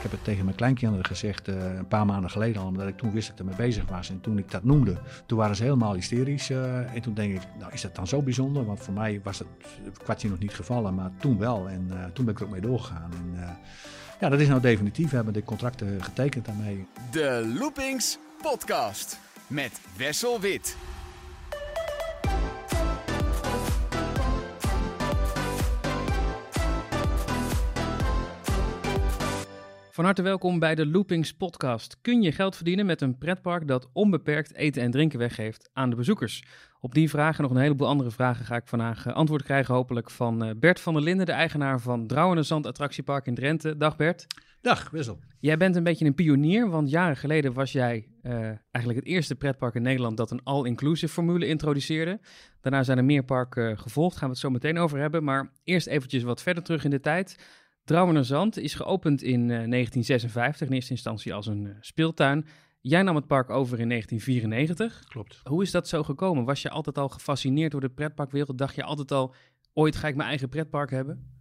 Ik heb het tegen mijn kleinkinderen gezegd uh, een paar maanden geleden al, omdat ik toen wist dat ik ermee bezig was. En toen ik dat noemde, toen waren ze helemaal hysterisch. Uh, en toen denk ik, nou is dat dan zo bijzonder? Want voor mij was het kwartje nog niet gevallen, maar toen wel. En uh, toen ben ik er ook mee doorgegaan. En, ja, dat is nou definitief. We hebben de contracten getekend daarmee. De Loopings Podcast met Wessel Wit. Van harte welkom bij de Loopings podcast. Kun je geld verdienen met een pretpark dat onbeperkt eten en drinken weggeeft aan de bezoekers? Op die vragen en nog een heleboel andere vragen ga ik vandaag eh, antwoord krijgen hopelijk van eh, Bert van der Linden, de eigenaar van Drouwen Zand Attractiepark in Drenthe. Dag Bert. Dag Wissel. Jij bent een beetje een pionier, want jaren geleden was jij uh, eigenlijk het eerste pretpark in Nederland dat een all-inclusive formule introduceerde. Daarna zijn er meer parken gevolgd, gaan we het zo meteen over hebben. Maar eerst eventjes wat verder terug in de tijd. Zand is geopend in 1956, in eerste instantie als een speeltuin. Jij nam het park over in 1994. Klopt. Hoe is dat zo gekomen? Was je altijd al gefascineerd door de pretparkwereld? Dacht je altijd al, ooit ga ik mijn eigen pretpark hebben?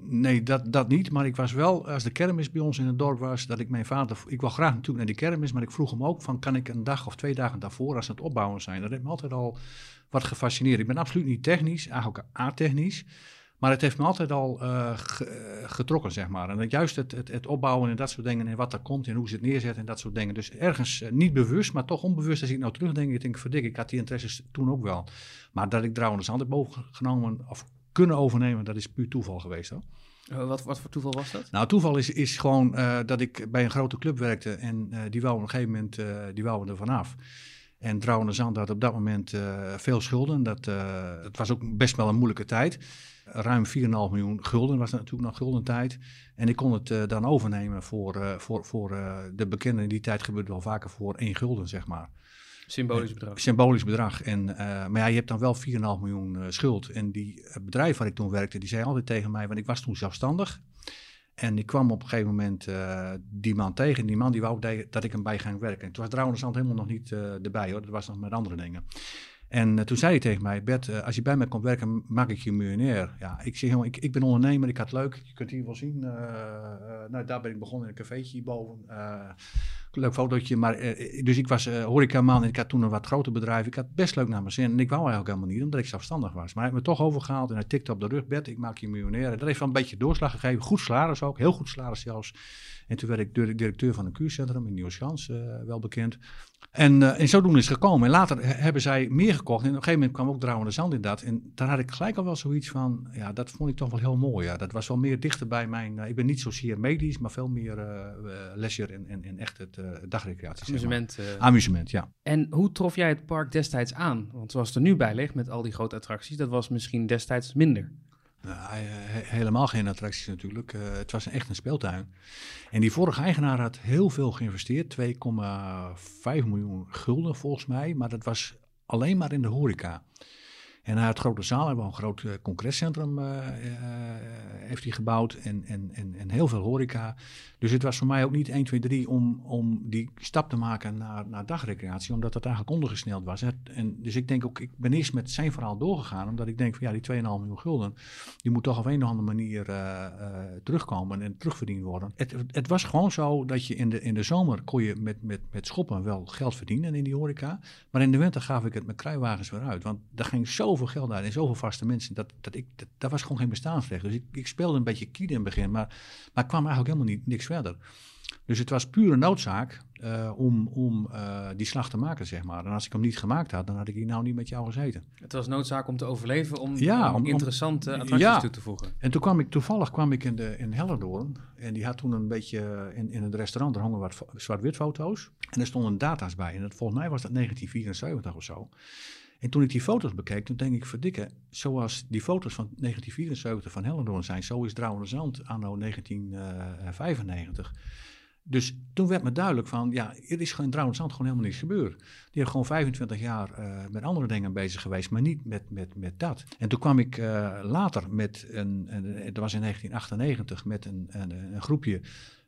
Nee, dat, dat niet. Maar ik was wel, als de kermis bij ons in het dorp was, dat ik mijn vader... Ik wil graag natuurlijk naar die kermis, maar ik vroeg hem ook van... kan ik een dag of twee dagen daarvoor, als het opbouwen zijn... dat heeft me altijd al wat gefascineerd. Ik ben absoluut niet technisch, eigenlijk a-technisch... Maar het heeft me altijd al uh, getrokken, zeg maar. En dat juist het, het, het, opbouwen en dat soort dingen en wat er komt en hoe ze het neerzetten en dat soort dingen. Dus ergens uh, niet bewust, maar toch onbewust als ik nou terugdenk, ik denk verdik, ik had die interesses toen ook wel. Maar dat ik trouwens aan heb genomen of kunnen overnemen, dat is puur toeval geweest hoor. Wat, wat voor toeval was dat? Nou, toeval is, is gewoon dat ik bij een grote club werkte en die wou op een gegeven moment die wou er vanaf. En Drouwen Zand had op dat moment veel schulden. Dat, het was ook best wel een moeilijke tijd ruim 4,5 miljoen gulden was natuurlijk nog guldentijd. En ik kon het uh, dan overnemen voor, uh, voor, voor uh, de bekende, in die tijd gebeurde wel vaker voor 1 gulden, zeg maar. Symbolisch bedrag. symbolisch bedrag. En, maar ja, je hebt dan wel 4,5 miljoen schuld. En die bedrijf waar ik toen werkte, die zei altijd tegen mij, want ik was toen zelfstandig. En ik kwam op een gegeven moment die man tegen. Die man die wou dat ik hem bij ging werken. En toen was trouwens helemaal nog niet erbij hoor. Dat was nog met andere dingen. En uh, toen zei hij tegen mij, Bert, uh, als je bij mij komt werken, maak ik je miljonair. Ja, ik zeg, ik, ik ben ondernemer, ik had leuk. Je kunt hier wel zien. Uh, nou, daar ben ik begonnen in een cafeetje hierboven. leuk fotootje, maar dus ik was horecaman en ik had toen een wat groter bedrijf. Ik had best leuk naar mijn zin en ik wou eigenlijk helemaal niet, omdat ik zelfstandig was. Maar hij heeft me toch overgehaald en hij tikte op de rug, Bert, ik maak je miljonair. En dat heeft wel een beetje doorslag gegeven. Goed salaris ook, heel goed salaris zelfs. En toen werd ik directeur van een kuurcentrum in Nieuweschans, wel bekend. En, uh, en zodoende is het gekomen. En later hebben zij meer gekocht. En op een gegeven moment kwam ook Drouwende Zand in dat. En daar had ik gelijk al wel zoiets van, ja, dat vond ik toch wel heel mooi. Ja. Dat was wel meer dichter bij mijn, ik ben niet zozeer medisch, maar veel meer leisure en, en, en echt het dagrecreatie. Amusement. Zeg maar. Amusement, ja. En hoe trof jij het park destijds aan? Want zoals het er nu bij ligt met al die grote attracties, dat was misschien destijds minder. Nou, helemaal geen attracties natuurlijk. Uh, het was echt een speeltuin. En die vorige eigenaar had heel veel geïnvesteerd. 2,5 miljoen gulden volgens mij. Maar dat was alleen maar in de horeca. En had grote zaal, hebben een groot uh, congrescentrum uh, uh, heeft hij gebouwd en, en, en, en heel veel horeca. Dus het was voor mij ook niet 1, 2, 3 om, om die stap te maken naar, naar dagrecreatie, omdat dat eigenlijk ondergesneld was. En, dus ik denk ook, ik ben eerst met zijn verhaal doorgegaan, omdat ik denk van ja, die 2,5 miljoen gulden, die moet toch op een of andere manier terugkomen en terugverdiend worden. Het, het was gewoon zo dat je in de, in de zomer kon je met, met, met schoppen wel geld verdienen in die horeca, maar in de winter gaf ik het met kruiwagens weer uit, want daar ging zo zoveel geld uit en zoveel vaste mensen. Dat, dat, ik, dat, dat was gewoon geen bestaansrecht. Dus ik, ik speelde een beetje kieden in het begin, maar, maar kwam eigenlijk helemaal niet, niks verder. Dus het was pure noodzaak uh, om, om uh, die slag te maken, zeg maar. En als ik hem niet gemaakt had, dan had ik hier nou niet met jou gezeten. Het was noodzaak om te overleven, om, ja, om, interessante attracties ja. toe te voegen. En toen kwam ik, toevallig kwam ik in, de, in Hellendoorn. En die had toen een beetje, in, in het restaurant, er hongen wat zwart-wit foto's. En er stonden data's bij. En dat, volgens mij was dat 1974 of zo. En toen ik die foto's bekeek, toen denk ik, verdikken, zoals die foto's van 1974 van Hellendoorn zijn, zo is Zand anno 1995. Dus toen werd me duidelijk van, ja, er is in Zand gewoon helemaal niets gebeurd. Die heeft gewoon 25 jaar uh, met andere dingen bezig geweest, maar niet met, met, met dat. En toen kwam ik uh, later met een, een, dat was in 1998, met een, een, een groepje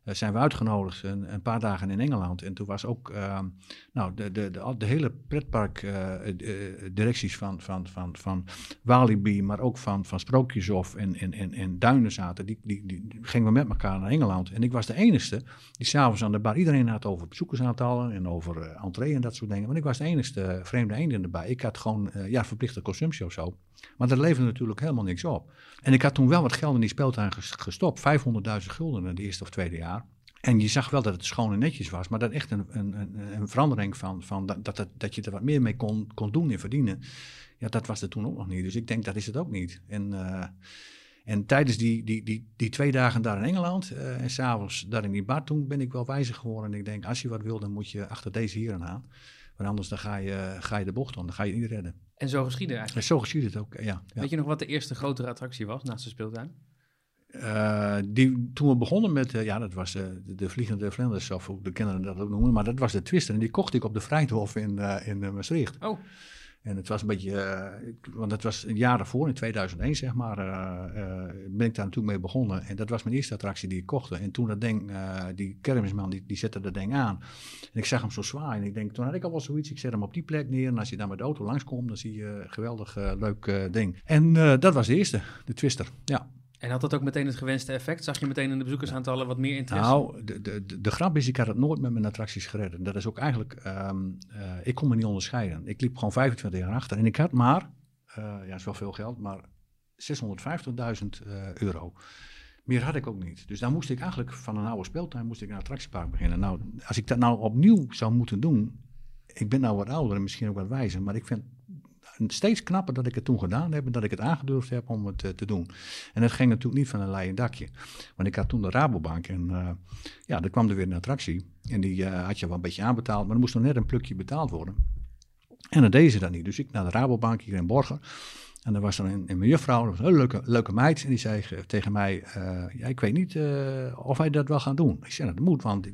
uh, zijn we uitgenodigd een, een, paar dagen in Engeland. En toen was ook ehm, nou, de, de, de, hele pretparkdirecties van, van, van, van Walibi, maar ook van, van Sprookjeshof en, en, en, en Duinen zaten. Die, die, die, gingen we met elkaar naar Engeland. En ik was de enige die s'avonds aan de bar, iedereen had over bezoekersaantallen en over entree en dat soort dingen. Maar ik was de enige vreemde eend in de bar. Ik had gewoon ja, verplichte consumptie of zo. Maar dat leverde natuurlijk helemaal niks op. En ik had toen wel wat geld in die speeltuin gestopt. 500.000 gulden in het eerste of tweede jaar. En je zag wel dat het schoon en netjes was, maar dat echt een, een, een, verandering van, van dat, dat, dat je er wat meer mee kon, kon doen en verdienen. Ja, dat was er toen ook nog niet. Dus ik denk, dat is het ook niet. En, uh, en tijdens die, die, die, die twee dagen daar in Engeland uh, en s'avonds daar in die bar, toen ben ik wel wijzer geworden. En ik denk, als je wat wil, dan moet je achter deze heren aan. Want anders dan ga, je, ga je de bocht om, dan ga je niet redden. En zo geschiedde eigenlijk? En zo geschiedde het ook, ja, ja. Weet je nog wat de eerste grotere attractie was naast de speeltuin? Uh, die, toen we begonnen met, uh, ja, dat was uh, de, de, Vliegende Vlinders, of hoe de kinderen dat ook noemen, maar dat was de Twister. En die kocht ik op de Vrijthof in, in Maastricht. Oh. En het was een beetje, want dat was een jaar daarvoor, in 2001 zeg maar, ben ik daar natuurlijk mee begonnen. En dat was mijn eerste attractie die ik kocht. En toen dat ding, die kermisman, die, die zette dat ding aan. En ik zag hem zo zwaar. En ik denk, toen had ik al wel zoiets, ik zet hem op die plek neer. En als je daar met de auto langskomt, dan zie je een geweldig leuk ding. En dat was de eerste, de Twister, ja. En had dat ook meteen het gewenste effect? Zag je meteen in de bezoekersaantallen wat meer interesse? Nou, de, de, de, grap is, ik had het nooit met mijn attracties gered. Dat is ook eigenlijk, um, uh, ik kon me niet onderscheiden. Ik liep gewoon 25 jaar achter en ik had maar, uh, ja, is wel veel geld, maar 650.000 uh, euro. Meer had ik ook niet. Dus dan moest ik eigenlijk van een oude speeltuin moest ik een attractiepark beginnen. Nou, als ik dat nou opnieuw zou moeten doen, ik ben nou wat ouder en misschien ook wat wijzer, maar ik vind steeds knapper dat ik het toen gedaan heb en dat ik het aangedurfd heb om het uh, te doen. En dat ging natuurlijk niet van een leien dakje. Want ik had toen de Rabobank en uh, ja, er kwam er weer een attractie. En die uh, had je wel een beetje aanbetaald, maar er moest nog net een plukje betaald worden. En dan deden ze dat niet. Dus ik naar de Rabobank hier in Borger. En er was dan een, een mejuffrouw, een leuke, leuke meid. En die zei tegen mij, uh, ja, ik weet niet uh, of wij dat wel gaan doen. Ik zei, dat moet, want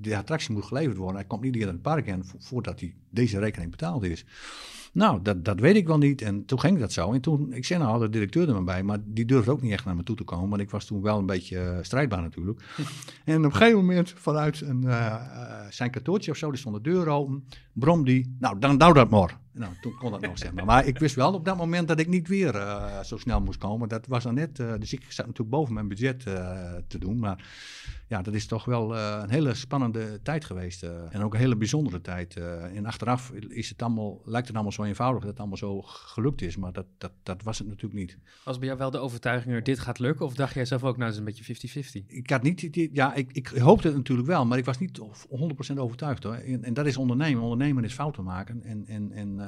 de attractie moet geleverd worden. Hij komt niet hier in het park in voordat hij deze rekening betaald is. Nou, dat, dat weet ik wel niet. En toen ging dat zo. En toen, ik zei nou, de directeur er maar bij, maar die durfde ook niet echt naar me toe te komen. Want ik was toen wel een beetje uh, strijdbaar natuurlijk. en op een gegeven moment, vanuit een, uh, zijn kantoortje of zo, die stond de deur open, brom die, nou, dan doe dat maar. Nou, toen kon dat nog, zeg maar. Maar ik wist wel op dat moment dat ik niet weer uh, zo snel moest komen. Dat was dan net, dus ik zat natuurlijk boven mijn budget te doen. Maar ja, dat is toch wel uh, een hele spannende tijd geweest. Uh, en ook een hele bijzondere tijd. Uh, en achteraf is het allemaal, lijkt het allemaal zo eenvoudig dat het allemaal zo gelukt is. Maar dat, dat, dat was het natuurlijk niet. Was bij jou wel de overtuiging er dit gaat lukken? Of dacht jij zelf ook, nou, dat is een beetje 50-50? Ik had niet, ja, ik, ik hoopte het natuurlijk wel. Maar ik was niet 100% overtuigd hoor. En, en, dat is ondernemen. Ondernemen is fouten maken. En, en, en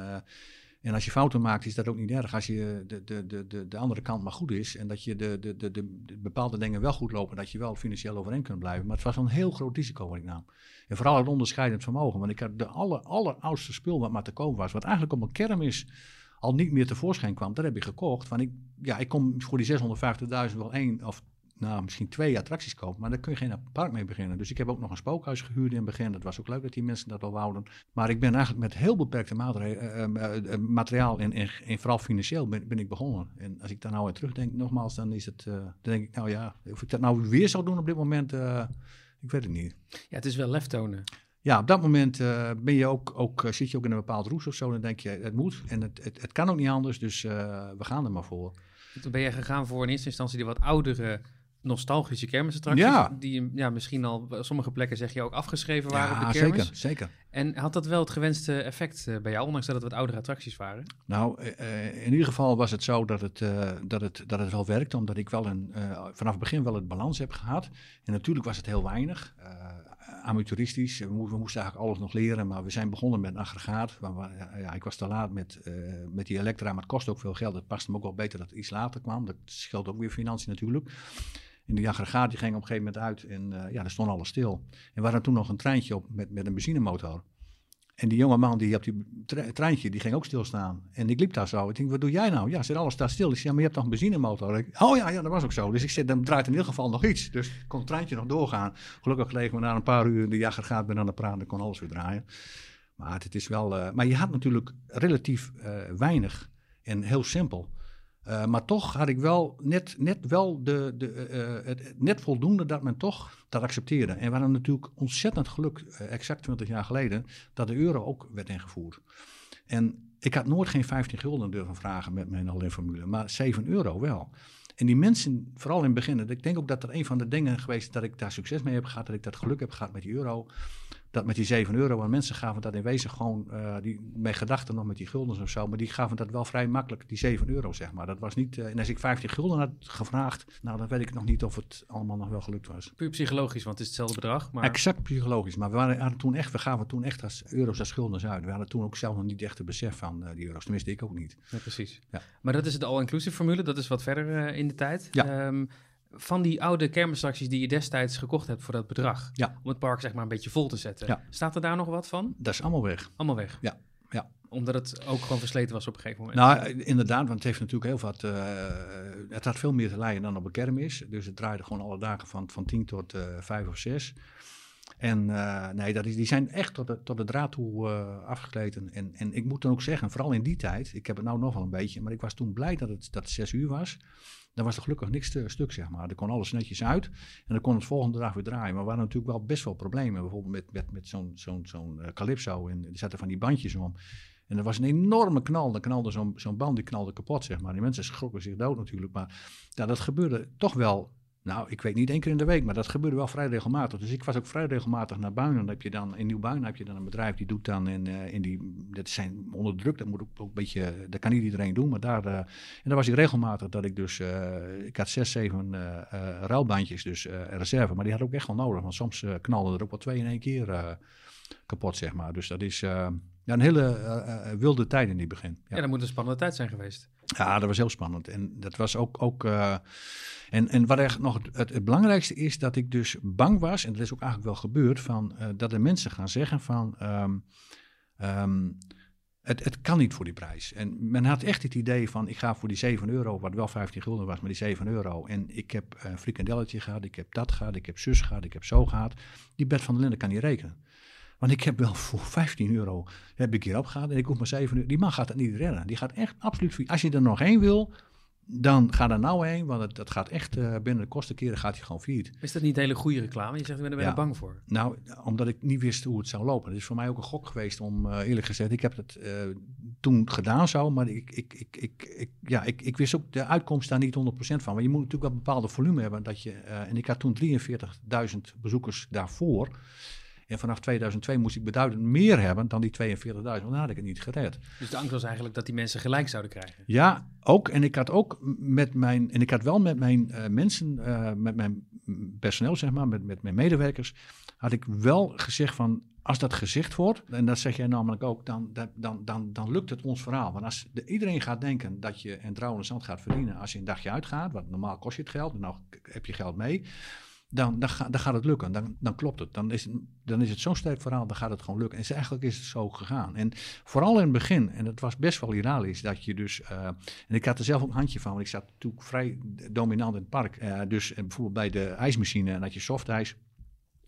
en als je fouten maakt, is dat ook niet erg. Als je de, de, de, de, de andere kant maar goed is en dat je de, de, de, de, bepaalde dingen wel goed lopen, dat je wel financieel overeen kunt blijven. Maar het was een heel groot risico wat ik nam. En vooral het onderscheidend vermogen. Want ik had de aller, alleroudste spul wat maar te koop was, wat eigenlijk op mijn kermis al niet meer tevoorschijn kwam, dat heb ik gekocht. Want ik, ja, ik kom voor die 650.000 wel één of nou, misschien twee attracties kopen, maar daar kun je geen park mee beginnen. Dus ik heb ook nog een spookhuis gehuurd in het begin. Dat was ook leuk dat die mensen dat wel wouden. Maar ik ben eigenlijk met heel beperkte uh, materiaal en, en, en, vooral financieel ben, ben, ik begonnen. En als ik daar nou aan terugdenk, nogmaals, dan is het, dan denk ik, nou ja, of ik dat nou weer zou doen op dit moment, ik weet het niet. Ja, het is wel lef tonen. Ja, op dat moment uh, ben je ook, ook, zit je ook in een bepaald roes of zo. Dan denk je, het moet en het, het, het kan ook niet anders, dus uh, we gaan er maar voor. Toen ben je gegaan voor in eerste instantie die wat oudere nostalgische kermisattracties. Ja. Die ja, misschien al op sommige plekken zeg je ook afgeschreven waren ja, op de kermis. Zeker, zeker. En had dat wel het gewenste effect uh, bij jou, ondanks dat het wat oudere attracties waren? Nou, uh, in ieder geval was het zo dat het, uh, dat het, dat het wel werkte, omdat ik wel een, vanaf het begin wel het balans heb gehad. En natuurlijk was het heel weinig. amateuristisch, we, moesten eigenlijk alles nog leren, maar we zijn begonnen met een aggregaat. ja, ik was te laat met, met die elektra, maar het kost ook veel geld. Het paste me ook wel beter dat het iets later kwam. Dat scheelt ook weer financiën natuurlijk. En die aggregaat die ging op een gegeven moment uit en uh, ja, er stond alles stil. En we hadden toen nog een treintje op met, met een benzinemotor. En die jonge man die op die treintje, die ging ook stilstaan. En ik liep daar zo. Ik denk, wat doe jij nou? Ja, zit alles staat stil. Ik zei, ja, maar je hebt toch een benzinemotor? Oh ja, ja, dat was ook zo. Dus ik zei, dan draait in ieder geval nog iets. Dus kon het treintje nog doorgaan. Gelukkig liggen we na een paar uur de aggregaat ben aan de praten, kon alles weer draaien. Maar het is wel... Uh, maar je had natuurlijk relatief uh, weinig en heel simpel. Uh, maar toch had ik wel net, net, wel de, de, uh, het, net voldoende dat men toch dat accepteerde. En we hadden natuurlijk ontzettend geluk, exact 20 jaar geleden, dat de euro ook werd ingevoerd. En ik had nooit geen 15 gulden durven vragen met mijn all formule, maar 7 euro wel. En die mensen, vooral in het begin, ik denk ook dat er een van de dingen geweest dat ik daar succes mee heb gehad, dat ik dat geluk heb gehad met die euro dat met die 7 euro, want mensen gaven dat in wezen gewoon, uh, die, met gedachten nog met die guldens of zo, maar die gaven dat wel vrij makkelijk, die 7 euro zeg maar. Dat was niet, uh, en als ik 15 gulden had gevraagd, nou dan weet ik nog niet of het allemaal nog wel gelukt was. Puur psychologisch, want het is hetzelfde bedrag. Maar... Exact psychologisch, maar we waren, hadden toen echt, we gaven toen echt als euro's als guldens uit. We hadden toen ook zelf nog niet echt het besef van uh, die euro's, tenminste ik ook niet. Ja, precies. Ja. Maar dat is het all-inclusive formule, dat is wat verder in de tijd. Ja. Um, van die oude kermisattracties die je destijds gekocht hebt voor dat bedrag. Ja. Om het park zeg maar een beetje vol te zetten. Ja. Staat er daar nog wat van? Dat is allemaal weg. Allemaal weg? Ja. ja. Omdat het ook gewoon versleten was op een gegeven moment? Nou, inderdaad, want het heeft natuurlijk heel wat... Uh, het had veel meer te leiden dan op een kermis. Dus het draaide gewoon alle dagen van, van tien tot uh, vijf of zes. En uh, nee, dat is, die zijn echt tot de, tot de draad toe uh, afgekleten. En, en ik moet dan ook zeggen, vooral in die tijd, ik heb het nou nog wel een beetje, maar ik was toen blij dat het, dat het zes uur was. Dan was er gelukkig niks te, stuk, zeg maar. Er kon alles netjes uit en dan kon het volgende dag weer draaien. Maar we hadden natuurlijk wel best wel problemen. Bijvoorbeeld met, met, met zo'n zo'n zo'n uh, Calypso en er zaten van die bandjes om. En er was een enorme knal. Dan knalde zo'n zo'n band, die knalde kapot, zeg maar. Die mensen schrokken zich dood natuurlijk. Maar ja, dat gebeurde toch wel nou, ik weet niet één keer in de week, maar dat gebeurde wel vrij regelmatig. Dus ik was ook vrij regelmatig naar Buinen. Dan heb je dan, in Nieuw-Buinen heb je dan een bedrijf die doet dan in, uh, in die, dat zijn onder druk, dat moet ook, ook een beetje, dat kan niet iedereen doen. Maar daar, uh, en dan was ik regelmatig dat ik dus, uh, ik had zes, zeven ruilbandjes, dus reserve. Maar die had ik ook echt wel nodig, want soms knalden er ook wel twee in één keer kapot, zeg maar. Dus dat is ja, een hele wilde tijd in die begin. Ja, dat moet een spannende tijd zijn geweest. Ja, dat was heel spannend. En dat was ook. ook uh, en, en wat echt nog het, belangrijkste is, dat ik dus bang was, en dat is ook eigenlijk wel gebeurd, van, uh, dat de mensen gaan zeggen van. Um, um, het, het, kan niet voor die prijs. En men had echt het idee van, ik ga voor die 7 euro, wat wel 15 gulden was, maar die 7 euro. En ik heb een frikandelletje gehad, ik heb dat gehad, ik heb zus gehad, ik heb zo gehad. Die Bert van der Linden kan niet rekenen. Want ik heb wel voor 15 euro heb ik hier opgehaald en ik hoef maar 7 euro. Die man gaat het niet redden. Die gaat echt absoluut. Als je er nog één wil, dan ga er nou heen, want het, dat gaat echt uh, binnen de kostenkeren gaat hij gewoon failliet. Is dat niet een hele goede reclame? Je zegt, ik ben er ja. bang voor. Nou, omdat ik niet wist hoe het zou lopen. Het is voor mij ook een gok geweest om, uh, eerlijk gezegd, ik heb het uh, toen gedaan zo, maar ik, ik, ik, ik, ik, ja, ik, ik wist ook de uitkomst daar niet 100% van. Maar je moet natuurlijk wel een bepaalde volume hebben. Dat je, en ik had toen 43.000 bezoekers daarvoor. En vanaf 2002 moest ik beduidend meer hebben dan die 42.000, want dan had ik het niet gered. Dus de angst was eigenlijk dat die mensen gelijk zouden krijgen? Ja, ook. En ik had ook met mijn, en ik had wel met mijn uh, mensen, uh, met mijn personeel zeg maar, met, met mijn medewerkers, had ik wel gezegd van, als dat gezegd wordt, en dat zeg jij namelijk ook, dan, dan, dan, dan lukt het ons verhaal. Want als de, iedereen gaat denken dat je een trouwens zand gaat verdienen als je een dagje uitgaat, want normaal kost je het geld, en nou heb je geld mee dan, dan, dan, gaat het lukken. Dan, dan klopt het. Dan is, dan is het zo'n sterk verhaal, dan gaat het gewoon lukken. En eigenlijk is het zo gegaan. En vooral in het begin, en het was best wel hilarisch, dat je dus... Uh, en ik had er zelf ook een handje van, want ik zat natuurlijk vrij dominant in het park. Uh, dus bijvoorbeeld bij de ijsmachine, en had je softijs.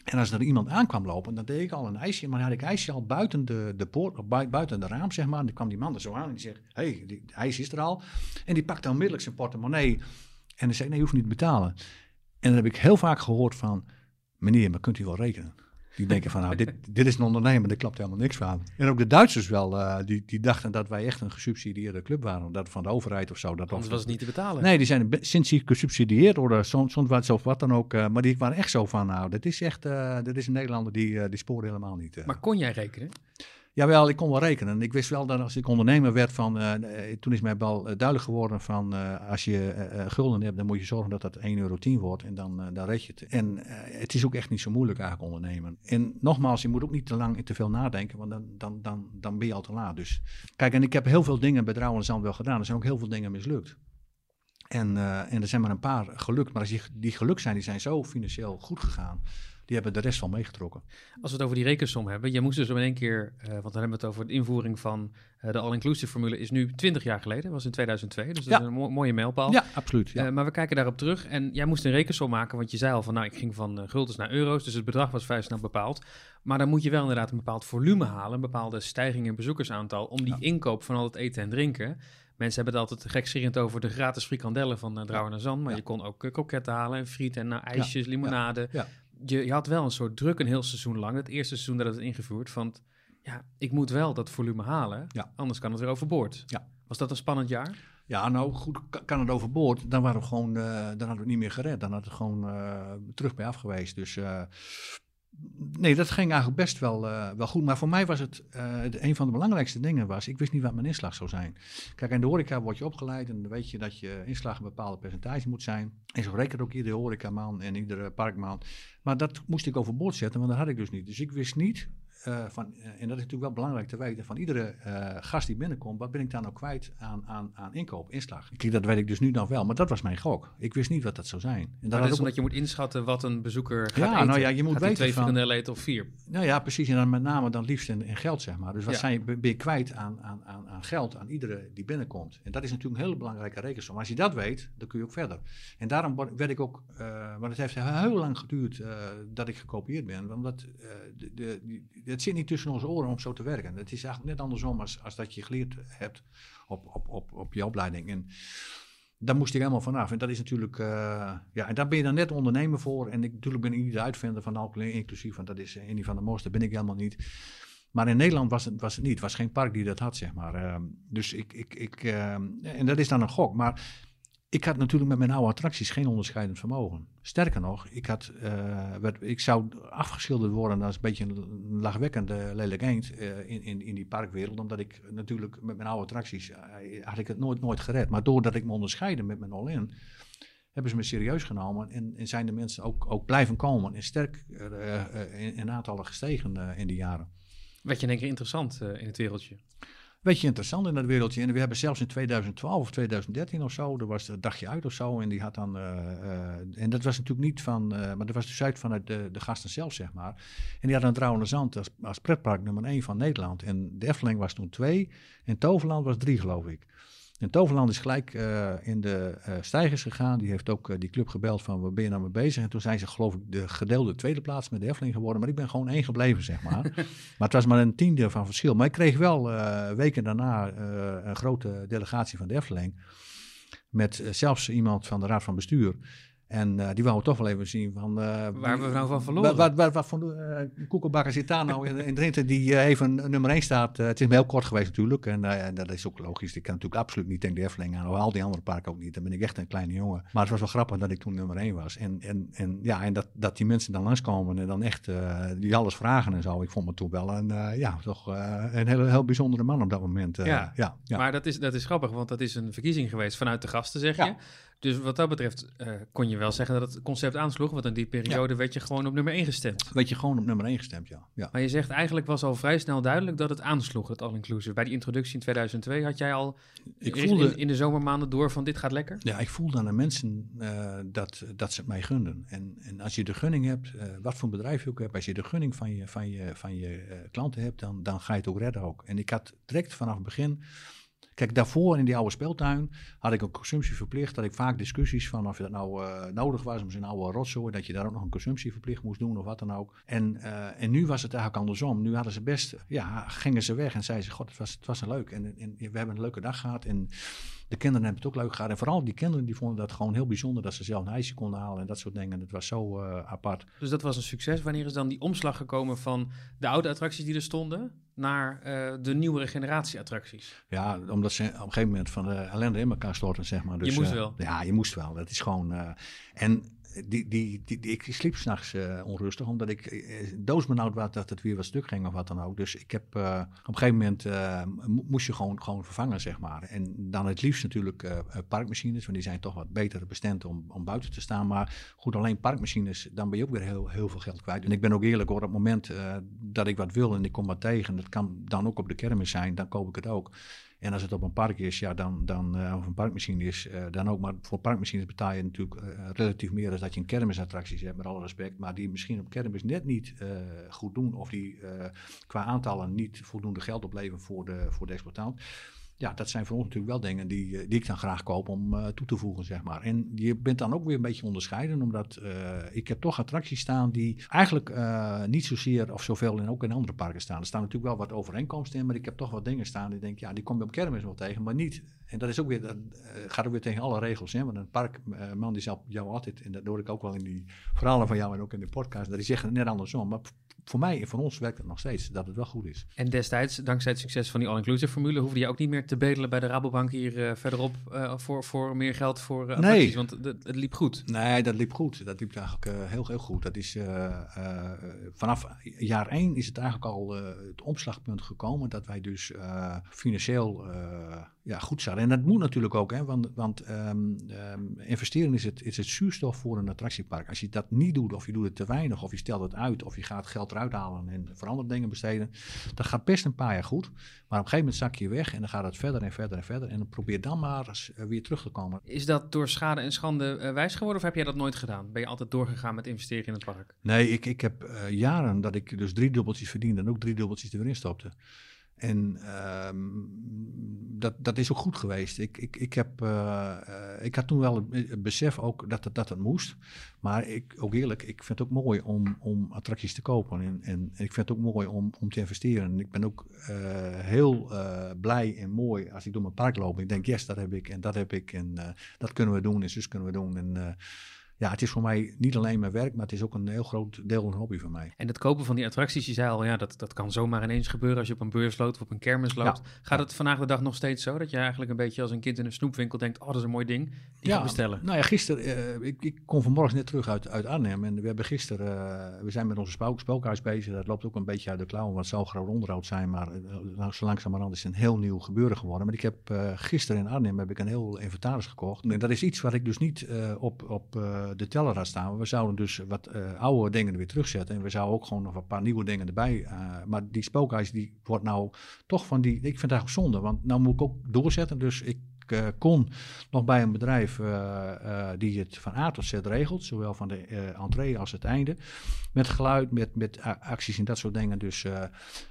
En als er iemand aankwam lopen, dan deed ik al een ijsje. Maar dan had ik ijsje al buiten de, de poort, buiten de raam, zeg maar. En dan kwam die man er zo aan en die zegt, hé, hey, ijs is er al. En die pakte onmiddellijk zijn portemonnee. En dan zei nee, je hoeft niet te betalen. En dan heb ik heel vaak gehoord van, meneer, maar kunt u wel rekenen? Die denken van, nou, dit, dit is een ondernemer, daar klopt helemaal niks van. En ook de Duitsers wel, uh, die, die dachten dat wij echt een gesubsidieerde club waren. Dat van de overheid of zo. Dat Anders was het niet te betalen. Nee, die zijn sinds die gesubsidieerd worden, soms wat, of wat dan ook. Uh, maar die waren echt zo van, nou, dit is echt, uh, dit is een Nederlander die, die sporen helemaal niet. Maar kon jij rekenen? Jawel, ik kon wel rekenen. Ik wist wel dat als ik ondernemer werd van, uh, toen is mij wel duidelijk geworden van, als je gulden hebt, dan moet je zorgen dat dat 1,10 euro wordt en dan, dan red je het. En het is ook echt niet zo moeilijk eigenlijk ondernemen. En nogmaals, je moet ook niet te lang en te veel nadenken, want dan, dan, dan, dan ben je al te laat. Dus kijk, en ik heb heel veel dingen bij Drouwen Zand wel gedaan. Er zijn ook heel veel dingen mislukt. En, en er zijn maar een paar gelukt. Maar als die, die gelukt zijn, die zijn zo financieel goed gegaan die hebben de rest wel meegetrokken. Als we het over die rekensom hebben, jij moest dus in één keer, uh, want dan hebben we het over de invoering van uh, de all-inclusive formule, is nu 20 jaar geleden, was in 2002, dus dat ja. is een mo mooie mijlpaal. Ja, absoluut. Ja. Uh, maar we kijken daarop terug en jij moest een rekensom maken, want je zei al van, nou, ik ging van guldens naar euro's, dus het bedrag was vrij snel bepaald. Maar dan moet je wel inderdaad een bepaald volume halen, een bepaalde stijging in bezoekersaantal, om die ja. inkoop van al het eten en drinken Mensen hebben het altijd gekscherend over de gratis frikandellen van uh, Drouwen en Zand. Maar Ja. je kon ook uh, kroketten halen en friet en uh, ijsjes, limonade. ja. Je, je had wel een soort druk een heel seizoen lang. Het eerste seizoen dat het ingevoerd. Van, ja, ik moet wel dat volume halen. Ja. Anders kan het weer overboord. Ja. Was dat een spannend jaar? Ja, nou goed, ka- kan het overboord. Dan, waren we gewoon, eh, dan hadden we het niet meer gered. Dan had het gewoon eh, terug bij af geweest. Dus eh, nee, dat ging eigenlijk best wel, eh, wel goed. Maar voor mij was het, eh, een van de belangrijkste dingen was, ik wist niet wat mijn inslag zou zijn. Kijk, in de horeca word je opgeleid en dan weet je dat je inslag een bepaalde percentage moet zijn. En zo rekent ook iedere horecaman en iedere parkman. Maar dat moest ik overboord zetten, want dat had ik dus niet. Dus ik wist niet, eh, van, eh, en dat is natuurlijk wel belangrijk te weten, van iedere eh, gast die binnenkomt, wat ben ik daar nou kwijt aan, aan, aan inkoop, inslag? Kijk, dat weet ik dus nu nog wel, maar dat was mijn gok. Ik wist niet wat dat zou zijn. En Maar had dat is ook- omdat je moet inschatten wat een bezoeker gaat Ja, eten. nou ja, je moet Gaat weten twee van- eten of vier. Nou ja, precies. En dan met name dan liefst in, in geld, zeg maar. Dus wat Ja. zijn, ben je kwijt aan, aan, aan, aan geld, aan iedere die binnenkomt. En dat is natuurlijk een hele belangrijke rekensom. Als je dat weet, dan kun je ook verder. En daarom werd ik ook, maar het heeft heel lang geduurd dat ik gekopieerd ben. Omdat de, de, het zit niet tussen onze oren om zo te werken. Het is eigenlijk net andersom als, als dat je geleerd hebt op, op, op, op je opleiding. En daar moest ik helemaal vanaf. En dat is natuurlijk, uh, ja, en daar ben je dan net ondernemer voor. En ik, natuurlijk ben ik niet de uitvinder van alcohol inclusief, want dat is een van de mooiste, ben ik helemaal niet. Maar in Nederland was het, was het niet. Het was geen park die dat had, zeg maar. Uh, dus ik, ik, ik uh, en dat is dan een gok. Maar ik had natuurlijk met mijn oude attracties geen onderscheidend vermogen. Sterker nog, ik, had, uh, werd, ik zou afgeschilderd worden als een beetje een lachwekkende lelijk eend uh, in, in, in die parkwereld. Omdat ik natuurlijk met mijn oude attracties, uh, had ik het nooit, nooit gered. Maar doordat ik me onderscheidde met mijn all-in, hebben ze me serieus genomen. En, en zijn de mensen ook, ook blijven komen. En sterk in, in aantallen gestegen in die jaren. Werd je in één keer interessant in het wereldje? Weet je, interessant in dat wereldje. En we hebben zelfs in 2012 of 2013 of zo, er was het dagje uit of zo. En die had dan, uh, uh, en dat was natuurlijk niet van, uh, maar dat was dus uit vanuit de, de gasten zelf, zeg maar. En die hadden een Trouwende Zand als, als pretpark nummer 1 van Nederland. En de Efteling was toen 2 en Toverland was 3, geloof ik. En Toverland is gelijk uh, in de uh, stijgers gegaan. Die heeft ook uh, die club gebeld van, waar ben je nou mee bezig? En toen zijn ze geloof ik de gedeelde tweede plaats met de Efteling geworden. Maar ik ben gewoon één gebleven, zeg maar. maar het was maar een tiende van verschil. Maar ik kreeg wel weken daarna een grote delegatie van de Efteling. Met zelfs iemand van de Raad van Bestuur. En uh, die wou we toch wel even zien van... Uh, Waar we nou van verloren? Wat, wat, wat voor uh, koekenbakker zit daar nou in, in Drenthe die even nummer 1 staat? het is me heel kort geweest natuurlijk. En, en, dat is ook logisch. Ik kan natuurlijk absoluut niet tegen de Efteling aan. Of al die andere parken ook niet. Dan ben ik echt een kleine jongen. Maar het was wel grappig dat ik toen nummer 1 was. En, en, en, ja, en dat, dat die mensen dan langskomen en dan echt die alles vragen en zo. Ik vond me toen wel een, ja, toch, een heel, heel bijzondere man op dat moment. Ja, ja, ja, maar dat is, dat is grappig. Want dat is een verkiezing geweest vanuit de gasten, zeg je. Dus wat dat betreft uh, kon je wel zeggen dat het concept aansloeg. Want in die periode ja. werd je gewoon op nummer 1 gestemd. Werd je gewoon op nummer 1 gestemd, ja. ja. Maar je zegt eigenlijk was al vrij snel duidelijk dat het aansloeg, het all-inclusive. Bij die introductie in 2002 had jij al ik voelde, in, in, de zomermaanden door van dit gaat lekker? Ja, ik voelde aan de mensen uh, dat, dat ze het mij gunden. En, en als je de gunning hebt, uh, wat voor bedrijf je ook hebt, als je de gunning van je, van je, van je klanten hebt, dan, dan ga je het ook redden ook. En ik had direct vanaf het begin... Kijk, daarvoor in die oude speeltuin had ik een consumptie verplicht. Dat ik vaak discussies van of dat nou uh, nodig was om zijn oude rotzooi, dat je daar ook nog een consumptie verplicht moest doen of wat dan ook. En, uh, en nu was het eigenlijk andersom. Nu hadden ze best, ja, gingen ze weg en zeiden ze, god, het was, het was een leuk. En, en we hebben een leuke dag gehad en de kinderen hebben het ook leuk gehad. En vooral die kinderen die vonden dat gewoon heel bijzonder dat ze zelf een ijsje konden halen en dat soort dingen. Het was zo uh, apart. Dus dat was een succes. Wanneer is dan die omslag gekomen van de oude attracties die er stonden naar uh, de nieuwere generatie attracties? Ja, omdat ze op een gegeven moment van de ellende in elkaar storten, zeg maar. Dus, je moest wel. Ja, je moest wel. Dat is gewoon... En die, die, die, ik sliep s'nachts uh, onrustig, omdat ik uh, doosbenauwd was dat het weer wat stuk ging of wat dan ook. Dus ik heb uh, op een gegeven moment moest je gewoon, gewoon vervangen, zeg maar. En dan het liefst natuurlijk parkmachines, want die zijn toch wat beter bestemd om, om buiten te staan. Maar goed, alleen parkmachines, dan ben je ook weer heel, heel veel geld kwijt. En ik ben ook eerlijk hoor, op het moment dat ik wat wil en ik kom wat tegen, dat kan dan ook op de kermis zijn, dan koop ik het ook. En als het op een park is, ja, dan, dan, uh, of een parkmachine is, uh, dan ook. Maar voor parkmachines betaal je natuurlijk uh, relatief meer dan dat je een kermisattracties hebt, met alle respect. Maar die misschien op kermis net niet goed doen. Of die qua aantallen niet voldoende geld opleveren voor de, voor de exploitant. Ja, dat zijn voor ons natuurlijk wel dingen die, eh, die ik dan graag koop om uh, toe te voegen, zeg maar. En je bent dan ook weer een beetje onderscheiden, omdat uh, ik heb toch attracties staan die eigenlijk uh, niet zozeer of zoveel in ook in andere parken staan. Er staan natuurlijk wel wat overeenkomsten in, maar ik heb toch wat dingen staan die denk, ja, die kom je op kermis wel tegen, maar niet. En dat is ook weer, dat gaat ook weer tegen alle regels, hè. Want een parkman die zal jou altijd, en dat hoor ik ook wel in die verhalen van jou en ook in de podcast, dat die zeggen net andersom, maar voor mij en voor ons werkt het nog steeds, dat het wel goed is. En destijds, dankzij het succes van die all-inclusive formule, hoefde je ook niet meer te bedelen bij de Rabobank hier uh, verderop uh, voor, voor meer geld voor uh, nee. want het, het, liep goed. Nee, dat liep goed. Dat liep eigenlijk heel, heel goed. Dat is, vanaf jaar één is het eigenlijk al het omslagpunt gekomen dat wij dus financieel ja, goed zaten. En dat moet natuurlijk ook, hè, want, want um, um, investeren is het, is het zuurstof voor een attractiepark. Als je dat niet doet, of je doet het te weinig, of je stelt het uit, of je gaat geld eruit halen en voor andere dingen besteden, dat gaat best een paar jaar goed. Maar op een gegeven moment zak je weg en dan gaat het verder en verder en verder. En dan probeer dan maar eens uh, weer terug te komen. Is dat door schade en schande uh, wijs geworden, of heb jij dat nooit gedaan? Ben je altijd doorgegaan met investeren in het park? Nee, ik, ik heb uh, jaren dat ik dus drie dubbeltjes verdiende en ook drie dubbeltjes erin stopte. En um, dat, dat is ook goed geweest. Ik, ik, ik, heb, uh, ik had toen wel het besef ook dat het, dat het moest. Maar ik, ook eerlijk, ik vind het ook mooi om, om attracties te kopen. En, en, ik vind het ook mooi om, om te investeren. En ik ben ook uh, heel blij en mooi als ik door mijn park loop. Ik denk, yes, dat heb ik en dat heb ik. En dat kunnen we doen en zus kunnen we doen. En ja, het is voor mij niet alleen mijn werk, maar het is ook een heel groot deel een hobby van mij. En het kopen van die attracties, je zei al, ja, dat, dat kan zomaar ineens gebeuren als je op een beurs loopt of op een kermis loopt. Gaat het vandaag de dag nog steeds zo dat je eigenlijk een beetje als een kind in een snoepwinkel denkt, oh, dat is een mooi ding, die ja, bestellen? Nou ja, gisteren, uh, ik, ik kom vanmorgen net terug uit, uit Arnhem en we hebben gisteren, uh, we zijn met onze spook, spookhuis bezig, dat loopt ook een beetje uit de klauwen, want het zou groot onderhoud zijn, maar uh, zo langzamerhand is het een heel nieuw gebeuren geworden. Maar ik heb gisteren in Arnhem heb ik een heel inventaris gekocht. En dat is iets wat ik dus niet op, op de teller had staan. We zouden dus wat uh, oude dingen er weer terugzetten. En we zouden ook gewoon nog een paar nieuwe dingen erbij. Uh, maar die spookhuis die wordt nou toch van die. Ik vind het eigenlijk zonde. Want nou moet ik ook doorzetten. Dus ik uh, kon nog bij een bedrijf die het van A tot Z regelt. Zowel van de entree als het einde. Met geluid, met, met acties en dat soort dingen. Dus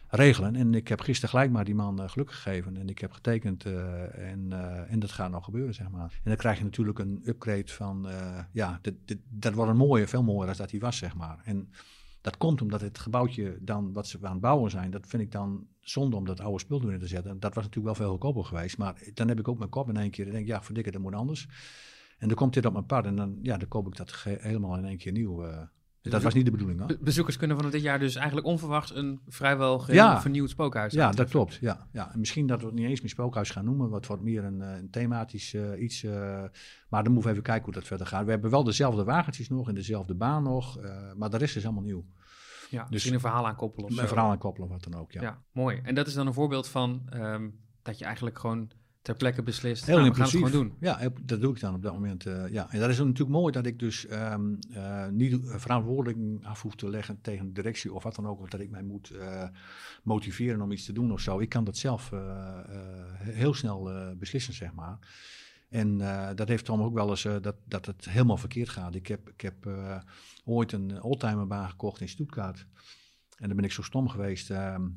regelen. En ik heb gisteren gelijk maar die man uh, geluk gegeven. En ik heb getekend uh, en, uh, en dat gaat nog gebeuren, zeg maar. En dan krijg je natuurlijk een upgrade van, ja, dit, dat wordt een mooie, veel mooier dan dat hij was, zeg maar. En dat komt omdat het gebouwtje dan, wat ze aan het bouwen zijn, dat vind ik dan zonde om dat oude spul erin te zetten. Dat was natuurlijk wel veel goedkoper geweest. Maar dan heb ik ook mijn kop in één keer en denk, ja, verdikken, dat moet anders. En dan komt dit op mijn pad en dan, ja, dan koop ik dat helemaal in één keer nieuw. Dat was niet de bedoeling. Hoor. bezoekers kunnen van dit jaar dus eigenlijk onverwachts een vrijwel ja. vernieuwd spookhuis Ja, dat klopt. Ja, ja. En misschien dat we het niet eens meer spookhuis gaan noemen. Wat wordt meer een, eh, een thematisch uh, iets. Uh, maar dan moeten we even kijken hoe dat verder gaat. We hebben wel dezelfde wagentjes nog en dezelfde baan nog. Uh, maar de rest is allemaal nieuw. Ja, dus misschien een verhaal aan koppelen of Een verhaal aan koppelen, wat dan ook, ja. ja mooi. En dat is dan een voorbeeld van um, dat je eigenlijk gewoon ter plekke beslist. Heel nou, we gaan het gewoon doen. Ja, dat doe ik dan op dat moment. Uh, ja. En dat is natuurlijk mooi dat ik dus um, uh, niet verantwoording af hoef te leggen tegen de directie of wat dan ook. Of dat ik mij moet uh, motiveren om iets te doen of zo. Ik kan dat zelf heel snel beslissen, zeg maar. En dat heeft dan ook wel eens dat, dat het helemaal verkeerd gaat. Ik heb, ik heb ooit een oldtimerbaan gekocht in Stuttgart. En dan ben ik zo stom geweest. Ehm,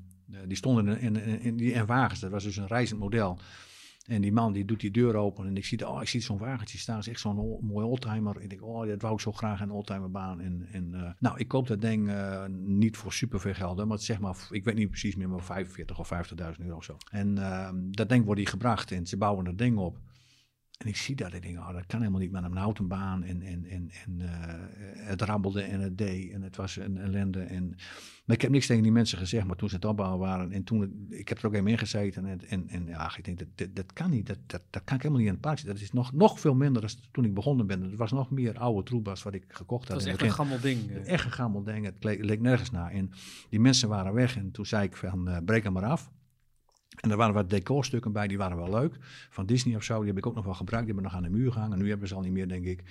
die stonden in, in, in, die en wagens. Dat was dus een reizend model. En die man die doet die deur open en ik zie, oh, ik zie zo'n wagentje staan. Is echt zo'n mooi oldtimer. En ik denk, oh, dat wou ik zo graag een oldtimerbaan. En, en uh, nou, ik koop dat ding uh, niet voor superveel geld, maar zeg maar, ik weet niet precies meer, maar 45 of 50.000 euro of zo. En uh, dat ding wordt hier gebracht en ze bouwen dat ding op. En ik zie dat, ik denk, oh, dat kan helemaal niet met een houten baan. En, en, en, en uh, het rabbelde en het deed en het was een ellende. En, maar ik heb niks tegen die mensen gezegd, maar toen ze het opbouwen waren en toen, ik heb er ook even in gezeten. En, en, en ja, ik denk, dat, dat, dat kan niet, dat, dat, dat kan ik helemaal niet in het park Dat is nog, nog veel minder dan toen ik begonnen ben. Het was nog meer oude troebas wat ik gekocht had. Dat was echt een gammel ding. Eh. Echt een gammel ding, het leek, leek, nergens naar. En die mensen waren weg en toen zei ik van, uh, breek hem maar af. En er waren wat decorstukken bij, die waren wel leuk. Van Disney of zo, die heb ik ook nog wel gebruikt. Die hebben nog aan de muur gehangen. Nu hebben ze al niet meer, denk ik.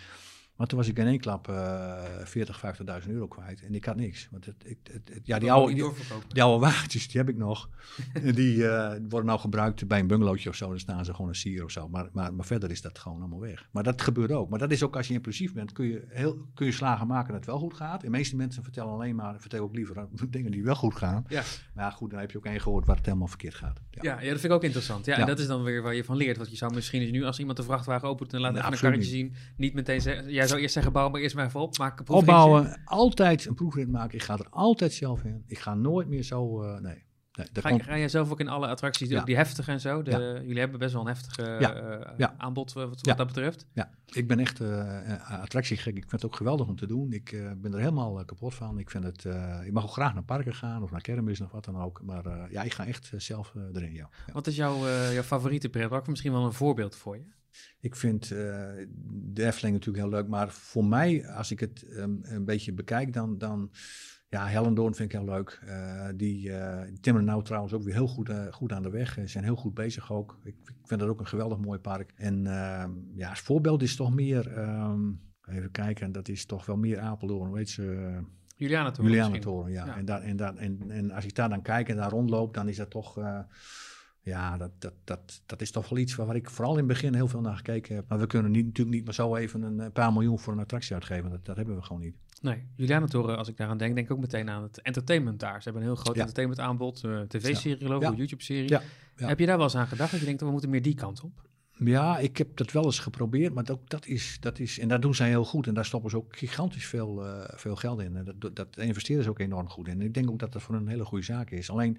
Maar toen was ik in één klap uh, 40, 50.000 euro kwijt. En ik had niks. Want het, het, het, ja, die, oude, die, die, oude wagentjes, die heb ik nog. die uh, worden nou gebruikt bij een bungalowtje of zo. Dan staan ze gewoon een sier of zo. Maar, maar, maar verder is dat gewoon allemaal weg. Maar dat gebeurt ook. Maar dat is ook als je impulsief bent, kun je, heel, kun je slagen maken dat het wel goed gaat. De meeste mensen vertellen alleen maar, vertel ook liever dingen die wel goed gaan. Ja. Maar ja, goed, dan heb je ook één gehoord waar het helemaal verkeerd gaat. Ja, ja, ja dat vind ik ook interessant. Ja, En dat is dan weer waar je van leert. Want je zou misschien nu als iemand de vrachtwagen opent en laat even een karretje zien, niet meteen zeggen, zou eerst zeggen, bouw maar eerst maar even op, maak een Opbouwen, altijd een proefrit maken. Ik ga er altijd zelf in. Ik ga nooit meer zo, uh, nee. Nee, ga, je, ga je zelf ook in alle attracties, ja. die heftige en zo? De, Jullie hebben best wel een heftige uh, aanbod wat, wat dat betreft. Ja, ik ben echt uh, attractiegek. Ik vind het ook geweldig om te doen. Ik ben er helemaal kapot van. Ik, vind het, ik mag ook graag naar parken gaan of naar kermis of wat dan ook. Maar ja, ik ga echt zelf erin, ja. Wat is jouw, jouw favoriete pretpark? Misschien wel een voorbeeld voor je? Ik vind uh, de Efteling natuurlijk heel leuk, maar voor mij, als ik het um, een beetje bekijk, dan, dan ja, Hellendoorn vind ik heel leuk. Uh, die uh, timmeren nou trouwens ook weer heel goed, goed aan de weg. Ze zijn heel goed bezig ook. Ik, ik, vind dat ook een geweldig mooi park. En ehm, ja, als voorbeeld is toch meer, um, even kijken, dat is toch wel meer Apeldoorn, weet ze... Julianatoren. Julianatoren, ja. ja. En, daar, en, daar, en, en als ik daar dan kijk en daar rondloop, dan is dat toch ja, dat, dat, dat, dat is toch wel iets waar ik vooral in het begin heel veel naar gekeken heb. Maar we kunnen niet, natuurlijk niet maar zo even een paar miljoen voor een attractie uitgeven. Dat, dat hebben we gewoon niet. Nee, Julianatoren, als ik daaraan denk, denk ik ook meteen aan het entertainment daar. Ze hebben een heel groot entertainment aanbod, uh, tv-serie geloof ik, YouTube-serie. Ja. Heb je daar wel eens aan gedacht dat je denkt, we moeten meer die kant op? Ja, ik heb dat wel eens geprobeerd, maar ook dat is, dat is, en dat doen zij heel goed. En daar stoppen ze ook gigantisch veel, uh, veel geld in. En dat, dat investeren ze ook enorm goed in. En ik denk ook dat dat voor een hele goede zaak is. Alleen,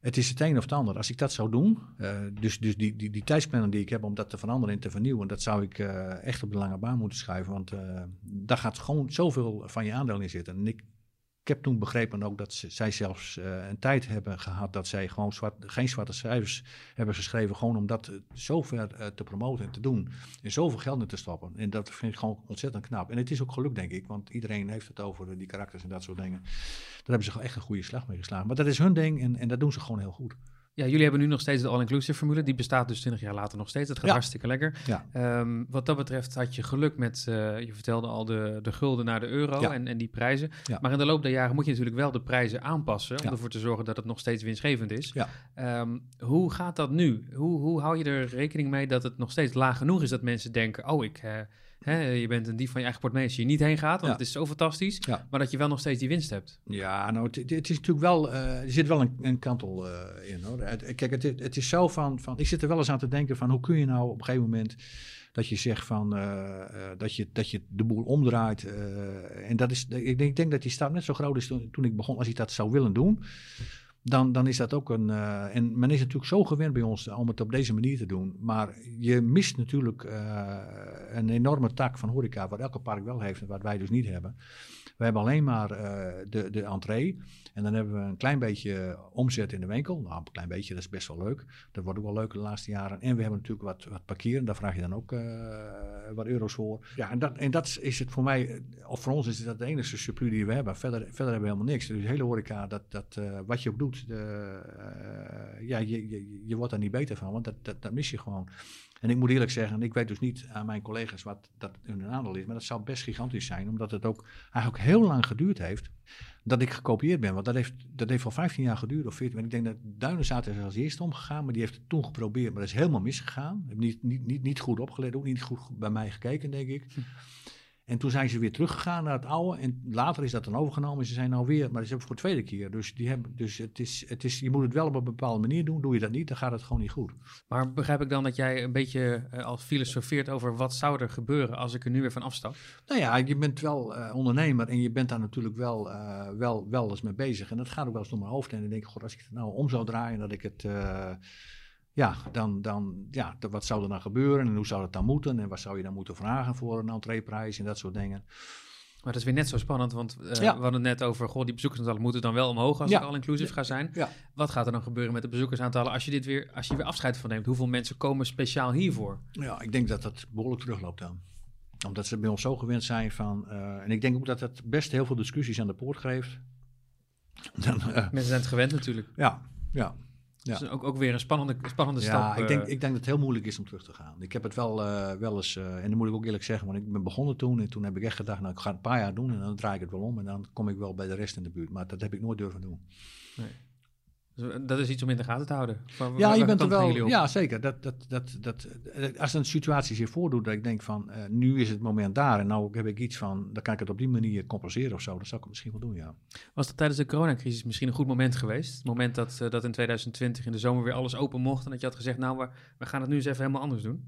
het is het een of het ander. Als ik dat zou doen, uh, dus, dus die, die, die tijdsplannen die ik heb om dat te veranderen en te vernieuwen, dat zou ik uh, echt op de lange baan moeten schuiven. Want uh, daar gaat gewoon zoveel van je aandeel in zitten. En ik ik heb toen begrepen ook dat ze, zij zelfs uh, een tijd hebben gehad dat zij gewoon zwart, geen zwarte cijfers hebben geschreven. Gewoon om dat zover uh, te promoten en te doen. En zoveel geld in te stoppen. En dat vind ik gewoon ontzettend knap. En het is ook geluk, denk ik. Want iedereen heeft het over die karakters en dat soort dingen. Daar hebben ze echt een goede slag mee geslagen. Maar dat is hun ding en, en dat doen ze gewoon heel goed. Ja, jullie hebben nu nog steeds de all-inclusive formule. Die bestaat dus 20 jaar later nog steeds. Dat gaat hartstikke lekker. Ja. Um, wat dat betreft had je geluk met, uh, je vertelde al, de, de gulden naar de euro en, en die prijzen. Maar in de loop der jaren moet je natuurlijk wel de prijzen aanpassen. Om ervoor te zorgen dat het nog steeds winstgevend is. Um, hoe gaat dat nu? Hoe, hoe hou je er rekening mee dat het nog steeds laag genoeg is dat mensen denken... oh, ik... Uh, je bent een dief van je eigen portemonnee als je niet heen gaat, want het is zo fantastisch. Maar dat je wel nog steeds die winst hebt. Ja, nou, het, het is natuurlijk wel, uh, er zit wel een, een kantel uh, in hoor. kijk, het, het, is zo van, van, ik zit er wel eens aan te denken van hoe kun je nou op een gegeven moment dat je zegt van uh, dat, je, dat je de boel omdraait. en dat is, ik denk, ik denk dat die stap net zo groot is toen, toen ik begon, als ik dat zou willen doen dan, dan is dat ook een. Uh, en men is natuurlijk zo gewend bij ons om het op deze manier te doen. Maar je mist natuurlijk uh, een enorme tak van horeca, wat elke park wel heeft en wat wij dus niet hebben. We hebben alleen maar uh, de, de entree. En dan hebben we een klein beetje omzet in de winkel. Nou, een klein beetje, dat is best wel leuk. Dat wordt ook wel leuk de laatste jaren. En we hebben natuurlijk wat, wat parkeren. Daar vraag je dan ook wat euro's voor. Ja, en dat, en dat is het voor mij, of voor ons is dat de enige surplus die we hebben. Verder, verder hebben we helemaal niks. Dus de hele horeca, dat, dat, wat je ook doet, ja, je, je, je wordt daar niet beter van. Want dat, dat, dat mis je gewoon. En ik moet eerlijk zeggen, ik weet dus niet aan mijn collega's wat dat hun aandeel is, maar dat zou best gigantisch zijn, omdat het ook eigenlijk heel lang geduurd heeft dat ik gekopieerd ben. Want dat heeft, dat heeft al 15 jaar geduurd of 14. En ik denk dat Duinenzaad is als eerste omgegaan, maar die heeft het toen geprobeerd, maar dat is helemaal misgegaan. Heb niet, niet, niet, niet goed opgelet, ook niet goed bij mij gekeken, denk ik. Hm. En toen zijn ze weer teruggegaan naar het oude. En later is dat dan overgenomen. Ze zijn nou weer, maar ze hebben voor de tweede keer. Dus, die hebben, dus het is, het is, je moet het wel op een bepaalde manier doen. Doe je dat niet, dan gaat het gewoon niet goed. Maar begrijp ik dan dat jij een beetje uh, al filosofeert over wat zou er gebeuren als ik er nu weer van afstap? Nou ja, je bent wel uh, ondernemer en je bent daar natuurlijk wel, uh, wel, wel eens mee bezig. En dat gaat ook wel eens door mijn hoofd. En dan denk ik, god, als ik het nou om zou draaien, dat ik het ja, dan, dan ja, wat zou er dan gebeuren en hoe zou het dan moeten en wat zou je dan moeten vragen voor een entreeprijs en dat soort dingen. Maar dat is weer net zo spannend, want uh, we hadden het net over, goh, die bezoekersaantallen moeten dan wel omhoog als ja. het al inclusief gaat zijn. Ja. Wat gaat er dan gebeuren met de bezoekersaantallen als je dit weer, als je weer afscheid van neemt? Hoeveel mensen komen speciaal hiervoor? Ja, ik denk dat dat behoorlijk terugloopt dan. Omdat ze bij ons zo gewend zijn van, uh, en ik denk ook dat het best heel veel discussies aan de poort geeft. Dan, uh, mensen zijn het gewend natuurlijk. Ja, ja. Dus ook, ook weer een spannende, spannende ja, stap. ik denk, eh. ik denk dat het heel moeilijk is om terug te gaan. Ik heb het wel, eh, wel eens, eh, en dat moet ik ook eerlijk zeggen, want ik ben begonnen toen. En toen heb ik echt gedacht, nou ik ga het een paar jaar doen en dan draai ik het wel om. En dan kom ik wel bij de rest in de buurt. Maar dat heb ik nooit durven doen. Eh, dat is iets om in de gaten te houden. Waar- Ja, je bent er wel. Ja, zeker. Dat, dat, dat, dat, eh, als een situatie zich voordoet dat ik denk van eh, nu is het moment daar en nou heb ik iets van, dan kan ik het op die manier compenseren of zo. Dan zou ik het misschien wel doen, ja. Was dat tijdens de coronacrisis misschien een goed moment geweest? Het moment dat, eh, dat in 2020 in de zomer weer alles open mocht en dat je had gezegd, nou, we, we gaan het nu eens even helemaal anders doen.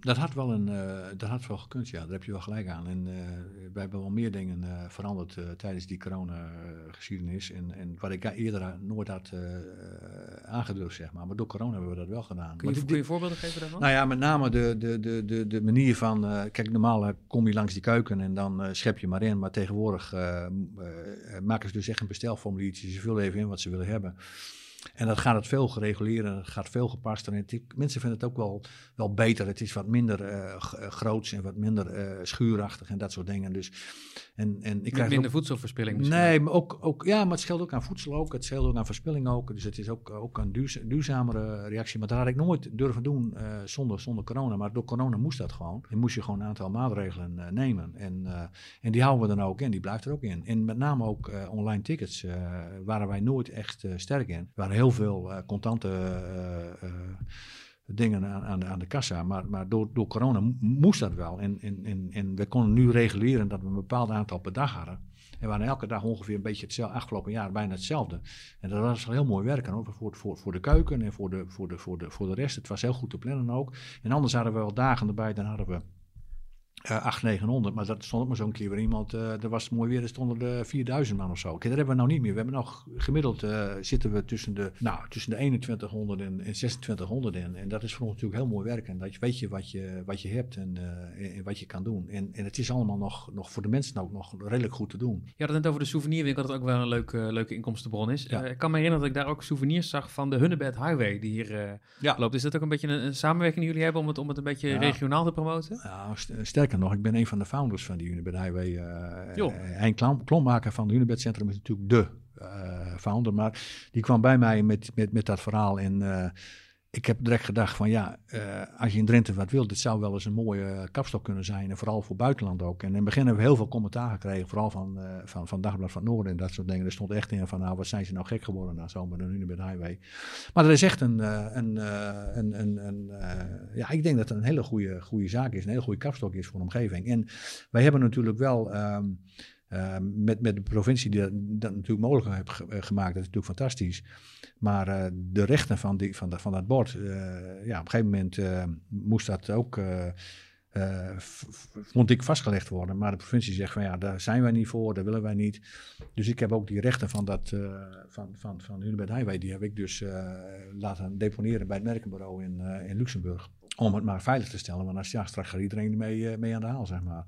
Dat had wel, een, eh, dat had wel gekund, ja. Daar heb je wel gelijk aan. En eh, wij hebben wel meer dingen eh, veranderd tijdens die corona-geschiedenis. En, en wat ik eerder nooit had aangedurfd, zeg maar. Maar door corona hebben we dat wel gedaan. Kun je, Maar kun je voorbeelden geven daarvan? Nou ja, met name de, de, de, de, de manier van. kijk, normaal kom je langs die keuken en dan schep je maar in. Maar tegenwoordig maken ze dus echt een bestelformuliertje. Ze vullen even in wat ze willen hebben. En dat gaat het veel gereguleerd en het gaat veel gepaster. En het, mensen vinden het ook wel, wel beter. Het is wat minder eh, eh, groots en wat minder eh, schuurachtig en dat soort dingen. Dus, en, en ik Met krijg minder ook- voedselverspilling misschien. Nee, maar ook, ook, ja, maar het scheelt ook aan voedsel ook. Het scheelt ook aan verspilling ook. Dus het is ook, ook een duurza- duurzamere reactie. Maar dat had ik nooit durven doen zonder, zonder corona. Maar door corona moest dat gewoon. En moest je gewoon een aantal maatregelen nemen. En, en die houden we dan ook in. Die blijft er ook in. En met name ook online tickets waren wij nooit echt sterk in. Heel veel eh, contante eh, eh, dingen aan, aan, de, aan de kassa. Maar, maar door, door corona mo- moest dat wel. En, en, we konden nu reguleren dat we een bepaald aantal per dag hadden. En we elke dag ongeveer een beetje hetzelfde, afgelopen jaar bijna hetzelfde. En dat was heel mooi werken hoor, voor, voor, voor de keuken en voor de, voor, de, voor, de, voor de rest. Het was heel goed te plannen ook. En anders hadden we wel dagen erbij, dan hadden we eh 800, 900. Maar dat stond ook maar zo'n keer weer iemand, eh er was mooi weer, er stonden er 4000 man of zo. Kijk, dat hebben we nou niet meer. We hebben nog gemiddeld eh, zitten we tussen de, nou, tussen de 2100 en, en 2600 in. En dat is voor ons natuurlijk heel mooi werk. En dat je weet je wat je, wat je hebt en, eh, en, en wat je kan doen. En, en het is allemaal nog, nog voor de mensen ook nog redelijk goed te doen. Je had het net over de souvenirwinkel, dat ook wel een leuke, leuke inkomstenbron is. Ja. Eh, ik kan me herinneren dat ik daar ook souvenirs zag van de Hunnebed Highway die hier eh, Ja. loopt. Is dat ook een beetje een, een samenwerking die jullie hebben om het, om het een beetje Ja. regionaal te promoten? Nou, st- sterker nog, ik ben een van de founders van die Unibed Highway. Hein Klom, Klommaker van het Unibed Centrum is natuurlijk de eh, founder. Maar die kwam bij mij met, met, met dat verhaal. En ik heb direct gedacht van ja, eh, als je in Drenthe wat wilt, dit zou wel eens een mooie kapstok kunnen zijn. En vooral voor buitenland ook. En in het begin hebben we heel veel commentaar gekregen. Vooral van, eh, van, van Dagblad van Noorden en dat soort dingen. Er stond echt in van nou, wat zijn ze nou gek geworden nou zo met een Unibed Highway. Maar dat is echt een, eh, een, een, een, een ja, ik denk dat het een hele goede, goede zaak is, een hele goede kapstok is voor de omgeving. En wij hebben natuurlijk wel ehm, ehm, met, met de provincie die dat, natuurlijk mogelijk heeft eh, gemaakt, dat is natuurlijk fantastisch. Maar eh, de rechten van, die, van, van dat bord, eh, ja, op een gegeven moment moest dat ook. vond ik vastgelegd worden. Maar de provincie zegt van ja, daar zijn wij niet voor, daar willen wij niet. Dus ik heb ook die rechten van dat van, van, van Unibed Highway, die heb ik dus laten deponeren bij het merkenbureau in, in Luxemburg. Om het maar veilig te stellen, want als, ja, straks gaat iedereen mee, eh, mee aan de haal, zeg maar.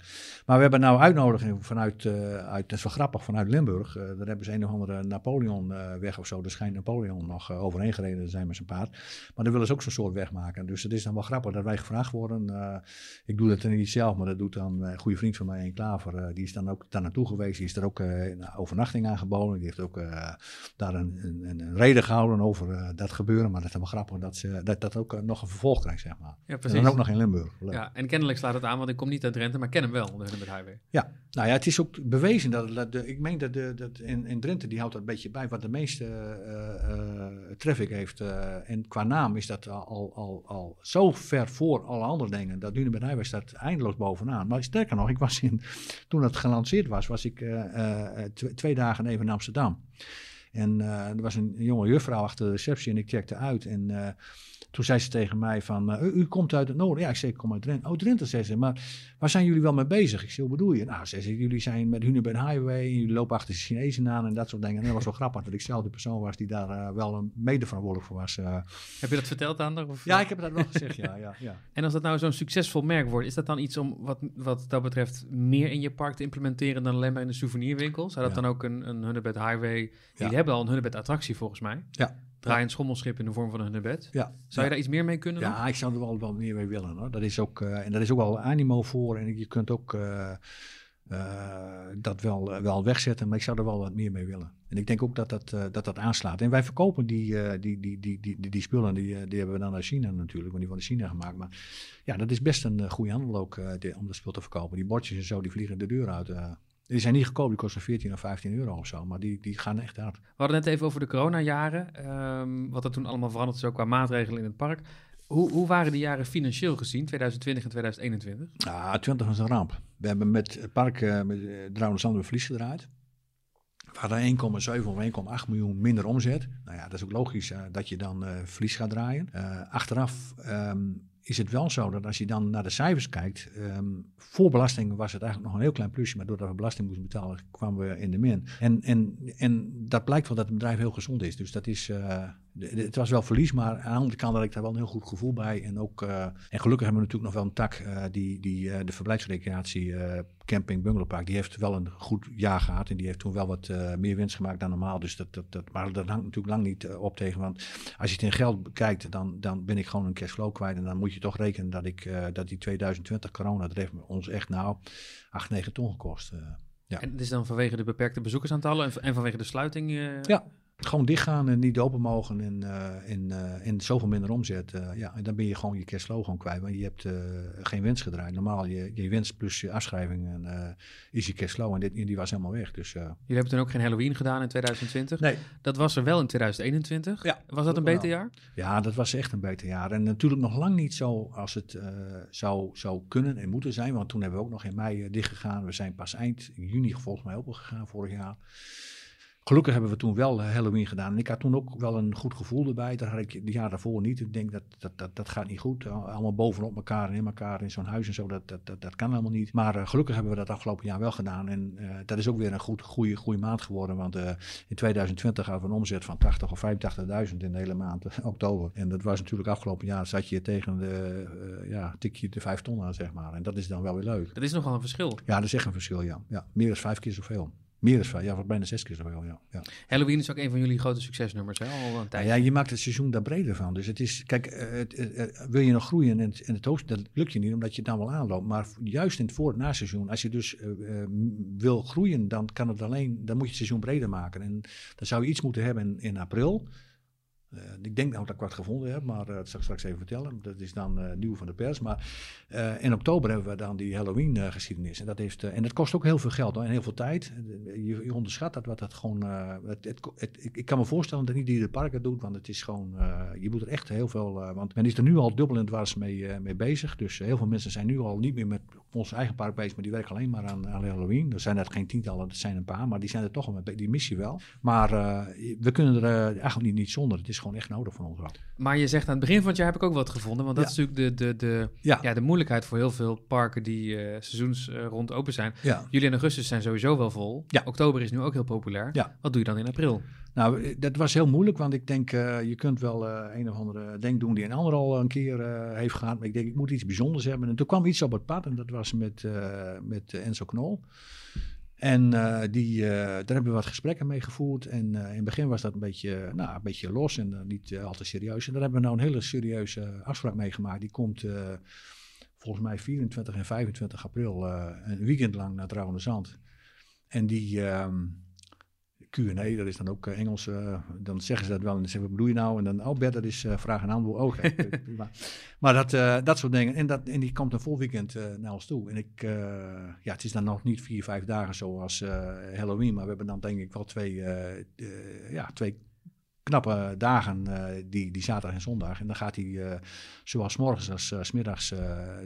Maar we hebben nou uitnodiging vanuit, eh, uit, dat is wel grappig, vanuit Limburg. Eh, daar hebben ze een of andere Napoleon eh, weg of zo. Er schijnt Napoleon nog overheen gereden te zijn met zijn paard. Maar daar willen ze ook zo'n soort weg maken. Dus het is dan wel grappig dat wij gevraagd worden. Ik doe dat dan niet zelf, maar dat doet dan een goede vriend van mij, een Klaver. die is dan ook daar naartoe geweest. Die is er ook een overnachting aangeboden. Die heeft ook daar een, een, een- reden gehouden over dat gebeuren. Maar dat is dan wel grappig dat ze, dat, dat ook nog een vervolg krijgt, zeg maar. Ja, En precies. dan ook nog in Limburg. Leuk. Ja, en kennelijk slaat het aan, want ik kom niet uit Drenthe, maar ken hem wel, de Hunnebed Highway. Ja, nou ja, het is ook bewezen dat, dat de, ik meen dat, de, dat in, in Drenthe, die houdt dat een beetje bij, wat de meeste eh, eh, traffic heeft. eh, en qua naam is dat al, al, al zo ver voor alle andere dingen, dat bij Highway staat eindeloos bovenaan. Maar sterker nog, ik was in, toen het gelanceerd was, was ik tw- twee dagen even in Amsterdam. En er was een jonge juffrouw achter de receptie en ik checkte uit en... toen zei ze tegen mij van, eh, u, u komt uit het noorden. Ja, ik zei, ik kom uit Drenthe. Oh, Drenthe, zei ze. Maar waar zijn jullie wel mee bezig? Ik zei, hoe bedoel je? Nou, zei ze, jullie zijn met Hunebed Highway. en Jullie lopen achter de Chinezen aan en dat soort dingen. En dat was wel grappig dat ik zelf de persoon was die daar eh, wel een mede verantwoordelijk voor was. eh. Heb je dat verteld aan haar? Of? ja, ik heb dat wel gezegd, ja. ja, ja. En als dat nou zo'n succesvol merk wordt, is dat dan iets om wat, wat dat betreft meer in je park te implementeren dan alleen maar in de souvenirwinkel? Zou dat Ja. dan ook een, een Hunnebed Highway... Ja. Jullie hebben al een Hunnebed attractie volgens mij. Ja. Draaiend schommelschip in de vorm van een Hunnebed. ja. Zou ja. je daar iets meer mee kunnen? Ja, ik zou er wel, wel meer mee willen. Hoor. Dat is ook, eh, en daar is ook wel animo voor. En je kunt ook... eh, dat wel, wel wegzetten, maar ik zou er wel wat meer mee willen. En ik denk ook dat dat, dat, dat aanslaat. En wij verkopen die, die, die, die, die, die, spullen, die, die hebben we dan naar China natuurlijk, want die worden in China gemaakt. Maar ja, dat is best een goede handel ook om dat spul te verkopen. Die bordjes en zo, die vliegen de deur uit. Die zijn niet goedkoop, die kosten 14 of 15 euro of zo, maar die, die gaan echt hard. We hadden net even over de coronajaren, um, wat er toen allemaal veranderd is, ook qua maatregelen in het park. Hoe, hoe waren die jaren financieel gezien, 2020 en 2021? Ja, 20 was een ramp. We hebben met het park, uh, met uh, verlies gedraaid. We hadden 1,7 of 1,8 miljoen minder omzet. Nou ja, dat is ook logisch uh, dat je dan uh, verlies gaat draaien. achteraf um, is het wel zo dat als je dan naar de cijfers kijkt, um, voor belasting was het eigenlijk nog een heel klein plusje, maar doordat we belasting moesten betalen, kwamen we in de min. En, en, en dat blijkt wel dat het bedrijf heel gezond is. Dus dat is, uh, het was wel verlies, maar aan de andere kant had ik daar wel een heel goed gevoel bij. En, ook, uh, en gelukkig hebben we natuurlijk nog wel een tak, uh, die, die de verblijfsrecreatie camping bungalowpark, die heeft wel een goed jaar gehad en die heeft toen wel wat meer winst gemaakt dan normaal. Dus dat, dat, dat, maar dat hangt natuurlijk lang niet op tegen, want als je het in geld bekijkt, dan, dan ben ik gewoon een cashflow kwijt en dan moet je toch rekenen dat, ik, dat die 2020 corona, dat heeft ons echt nou 8, 9 ton gekost. ja. En het is dan vanwege de beperkte bezoekersaantallen en, en vanwege de sluiting? Ja, gewoon dichtgaan en niet open mogen en, uh, en, uh, en zoveel minder omzet. Uh, ja, en dan ben je gewoon je cashflow gewoon kwijt, want je hebt geen winst gedraaid. Normaal, je, je winst plus je afschrijving en, is je cashflow en dit, die was helemaal weg. Dus, Jullie hebben toen ook geen Halloween gedaan in 2020? Nee. Dat was er wel in 2021? Ja. Was dat een beter jaar? Ja, dat was echt een beter jaar. En natuurlijk nog lang niet zo als het zou, zou kunnen en moeten zijn, want toen hebben we ook nog in mei dichtgegaan. We zijn pas eind juni volgens mij opengegaan vorig jaar. Gelukkig hebben we toen wel eh, Halloween gedaan. En ik had toen ook wel een goed gevoel erbij. Dat had ik de jaar daarvoor niet. Ik denk dat dat, dat, dat gaat niet goed. Allemaal bovenop elkaar en in elkaar in zo'n huis en zo. Dat, dat, dat, dat kan helemaal niet. Maar uh, gelukkig hebben we dat afgelopen jaar wel gedaan. En uh, dat is ook weer een goed, goede, goede maand geworden. Want uh, in 2020 hadden we een omzet van 80 of 85.000 in de hele maand oktober. En dat was natuurlijk afgelopen jaar zat je tegen de, ja, tik je de 5 ton aan, zeg maar. En dat is dan wel weer leuk. Dat is nogal een verschil. Ja, dat is echt een verschil, ja. ja meer dan vijf keer zoveel. Meer dan vijf, ja, bijna zes keer zoveel, ja, ja. Halloween is ook een van jullie grote succesnummers, hè? Al een tijd. Ja, je maakt het seizoen daar breder van. Dus het is, kijk, uh, wil je nog groeien in het, in het hoofd, dat lukt je niet, omdat je het dan wel aanloopt. Maar juist in het voor- en na-seizoen, als je dus wil groeien, dan kan het alleen, dan moet je het seizoen breder maken. En dan zou je iets moeten hebben in, in april. Uh, ik denk nou dat ik wat gevonden heb, maar uh, dat zal ik straks even vertellen. Dat is dan uh, nieuw van de pers. Maar in oktober hebben we dan die Halloween-geschiedenis. en, dat en dat kost ook heel veel geld hoor, en heel veel tijd. Je, onderschat dat wat dat gewoon. Het, het, ik kan me voorstellen dat niet die de parken doet, want het is gewoon. je moet er echt heel veel. want men is er nu al dubbel en dwars mee, mee bezig. Dus heel veel mensen zijn nu al niet meer met ons eigen park bezig, maar die werken alleen maar aan, aan Halloween. Er zijn net geen tientallen, dat zijn een paar, maar die zijn er toch al mee. Die missie wel. Maar we kunnen er eigenlijk niet, niet zonder. Het is gewoon echt nodig van ons wel. Maar je zegt aan het begin van het jaar heb ik ook wat gevonden. Want dat is natuurlijk de, de, de, ja. ja. de moeilijkheid voor heel veel parken die uh, seizoens rond open zijn. Ja. Juli en augustus zijn sowieso wel vol. Oktober is nu ook heel populair. Wat doe je dan in april? Nou, eh, dat was heel moeilijk, want ik denk, uh, je kunt wel uh, een of andere denk doen die een ander al een keer heeft gehad. Maar ik denk, ik moet iets bijzonders hebben. En toen kwam iets op het pad en dat was met, met Enzo Knol. En die, daar hebben we wat gesprekken mee gevoerd. En in het begin was dat een beetje, nou, een beetje los en niet al te serieus. En daar hebben we nou een hele serieuze afspraak mee gemaakt. Die komt volgens mij 24 en 25 april een weekend lang naar Trouwende Zand. En die, ehm, Q&A, dat is dan ook eh, Engels. Uh, dan zeggen ze dat wel en dan zeggen wat bedoel je nou? En dan, oh Bert, dat is uh, vraag en antwoord. Okay, prima. Maar dat, uh, dat soort dingen. En, dat, en die komt een vol weekend naar ons toe. En ik, ja, het is dan nog niet vier, vijf dagen zoals Halloween. Maar we hebben dan denk ik wel twee, ja, twee knappe dagen, uh, die, die zaterdag en zondag. En dan gaat hij uh, zowel s morgens als uh, s middags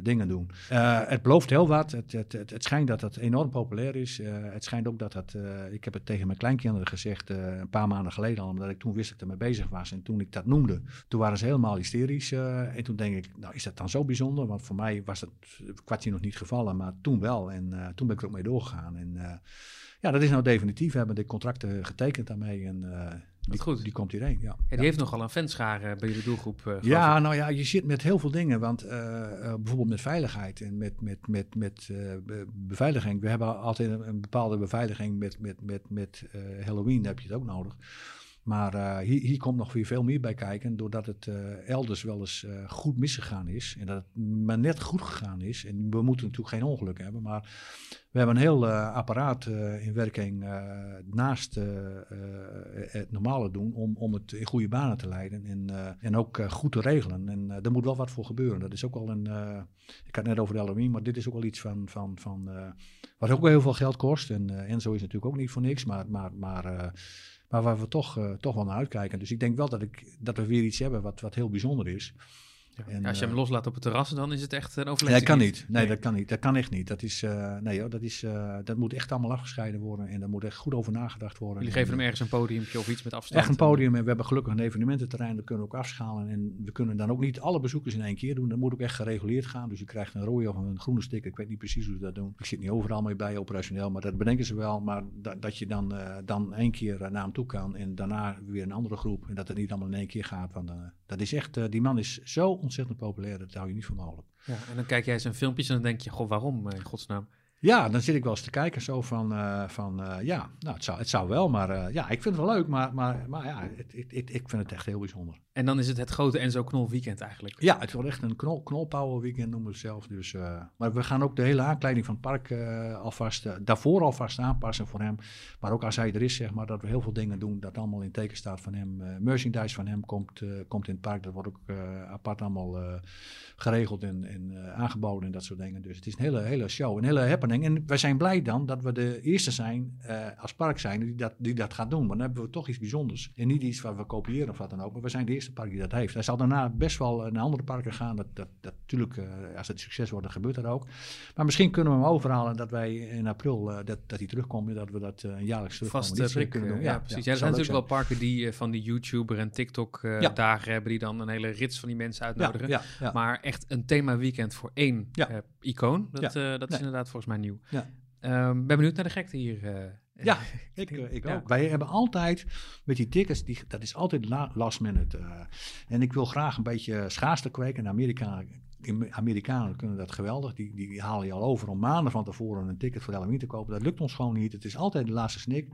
dingen doen. het belooft heel wat. Het, het, het, het, schijnt dat het enorm populair is. het schijnt ook dat het, ik heb het tegen mijn kleinkinderen gezegd een paar maanden geleden al, omdat ik toen wist dat ik ermee bezig was. En toen ik dat noemde, toen waren ze helemaal hysterisch. en toen denk ik, nou is dat dan zo bijzonder? Want voor mij was het kwartje nog niet gevallen, maar toen wel. En toen ben ik er ook mee doorgegaan. En ja, dat is nou definitief. We hebben de contracten getekend daarmee. En die, goed. die komt hierheen, ja. ja die heeft nogal een fanschare bij jullie doelgroep. Uh, ja, nou ja, je zit met heel veel dingen. Want uh, bijvoorbeeld met veiligheid en met, met, met, met beveiliging. We hebben altijd een, een, bepaalde beveiliging met, met, met, met Halloween, daar heb je het ook nodig. Maar uh, hier, komt nog weer veel meer bij kijken, doordat het uh, elders wel eens uh, goed misgegaan is. En dat het maar net goed gegaan is. En we moeten natuurlijk geen ongeluk hebben, maar we hebben een heel apparaat in werking naast het normale doen om, om het in goede banen te leiden en, en ook goed te regelen. En er moet wel wat voor gebeuren. Dat is ook wel een, ik had het net over de LMI, maar dit is ook wel iets van, van, van wat ook wel heel veel geld kost. En, en zo is natuurlijk ook niet voor niks, maar, maar, maar maar waar we toch, uh, toch wel naar uitkijken. Dus ik denk wel dat, ik, dat we weer iets hebben wat, wat heel bijzonder is. Ja, en, als je hem uh, loslaat op het terras, dan is het echt een overleg. Nee, dat kan niet. Nee, dat kan niet. Dat kan echt niet. Dat, is, uh, nee, dat, is, uh, dat moet echt allemaal afgescheiden worden. En daar moet echt goed over nagedacht worden. Jullie geven hem ergens een podiumpje of iets met afstand? Echt een podium. En we hebben gelukkig een evenemententerrein. Dat kunnen we ook afschalen. En we kunnen dan ook niet alle bezoekers in één keer doen. Dat moet ook echt gereguleerd gaan. Dus je krijgt een rode of een groene sticker. Ik weet niet precies hoe ze dat doen. Ik zit niet overal mee bij operationeel. Maar dat bedenken ze wel. Maar dat, dat je dan, dan één keer naar hem toe kan. En daarna weer een andere groep. En dat het niet allemaal in één keer gaat. Want dat is echt, die man is zo ontzettend populair dat hou je niet voor mogelijk. Ja, en dan kijk jij zijn filmpjes en dan denk je, goh, waarom in godsnaam? Ja, dan zit ik wel eens te kijken zo van, uh, van uh, ja, nou, het zou, het zou wel, maar uh, ja, ik vind het wel leuk, maar, maar, maar ja, het, het, het, ik vind het echt heel bijzonder. En dan is het het grote Enzo Knol weekend eigenlijk? Ja, het wordt echt een knol, knolpower weekend noemen we het zelf. Dus, maar we gaan ook de hele aankleding van het park alvast, daarvoor alvast aanpassen voor hem. Maar ook als hij er is, zeg maar, dat we heel veel dingen doen dat allemaal in teken staat van hem. merchandise van hem komt, komt in het park, dat wordt ook apart allemaal geregeld en, en aangeboden en dat soort dingen. Dus het is een hele, hele show, een hele happening. En wij zijn blij dan dat we de eerste zijn uh, als park zijn die dat, die dat gaat doen. Want dan hebben we toch iets bijzonders. En niet iets waar we kopiëren of wat dan ook. Maar we zijn de eerste park die dat heeft. Hij zal daarna best wel naar andere parken gaan. Dat, dat, dat, natuurlijk, uh, als het succes wordt, dan gebeurt dat ook. Maar misschien kunnen we hem overhalen dat wij in april, uh, dat, dat hij terugkomt. En dat we dat een jaarlijks terugkomen. Vast prik kunnen doen. Ja, precies. Ja, er zijn natuurlijk wel parken die van die YouTuber en TikTok ja. dagen hebben. Die dan een hele rits van die mensen uitnodigen. Maar echt een thema weekend voor één icoon. Dat, dat is inderdaad volgens mij nieuw. Ja. Um, ben benieuwd naar de gekte hier. Uh, ja, ik, ik ook. Wij hebben altijd met die tickets, die, dat is altijd la, last minute. Uh, en ik wil graag een beetje schaarste kweken. En Amerika, Amerikanen kunnen dat geweldig. Die, die halen je al over om maanden van tevoren een ticket voor de te kopen. Dat lukt ons gewoon niet. Het is altijd de laatste snik.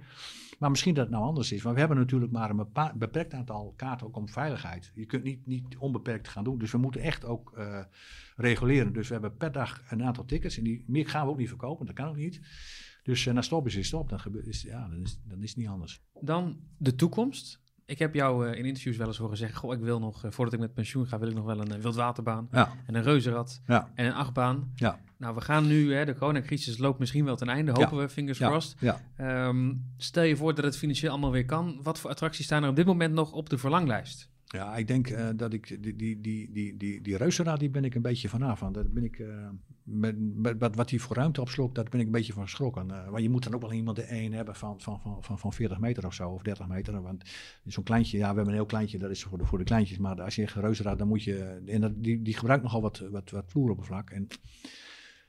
Maar misschien dat het nou anders is. Want we hebben natuurlijk maar een beperkt aantal kaarten ook om veiligheid. Je kunt niet, niet onbeperkt gaan doen. Dus we moeten echt ook reguleren. Dus we hebben per dag een aantal tickets. En die meer gaan we ook niet verkopen, dat kan ook niet. Dus uh, na stop is het stop. Dan, is, ja, dan, is, dan is het niet anders. Dan de toekomst. Ik heb jou uh, in interviews wel eens horen zeggen: Goh, ik wil nog, uh, voordat ik met pensioen ga, wil ik nog wel een wildwaterbaan. Ja. En een reuzenrad. Ja. En een achtbaan. Ja. Nou, we gaan nu, hè, de coronacrisis loopt misschien wel ten einde, hopen we, fingers crossed. Um, stel je voor dat het financieel allemaal weer kan. Wat voor attracties staan er op dit moment nog op de verlanglijst? Ja, ik denk dat ik die, die, die, die, die, die reuzenraad, die ben ik een beetje vanaf. Dat ben ik, met, wat die voor ruimte opslokt, daar ben ik een beetje van geschrokken. Uh, want je moet dan ook wel iemand de één hebben van, van, van, van, van 40 meter of zo, of 30 meter. Want zo'n kleintje, ja, we hebben een heel kleintje, dat is voor de, voor de kleintjes. Maar als je een reuzenraad, dan moet je, en dat, die, die gebruikt nogal wat, wat, wat vloeroppervlak. En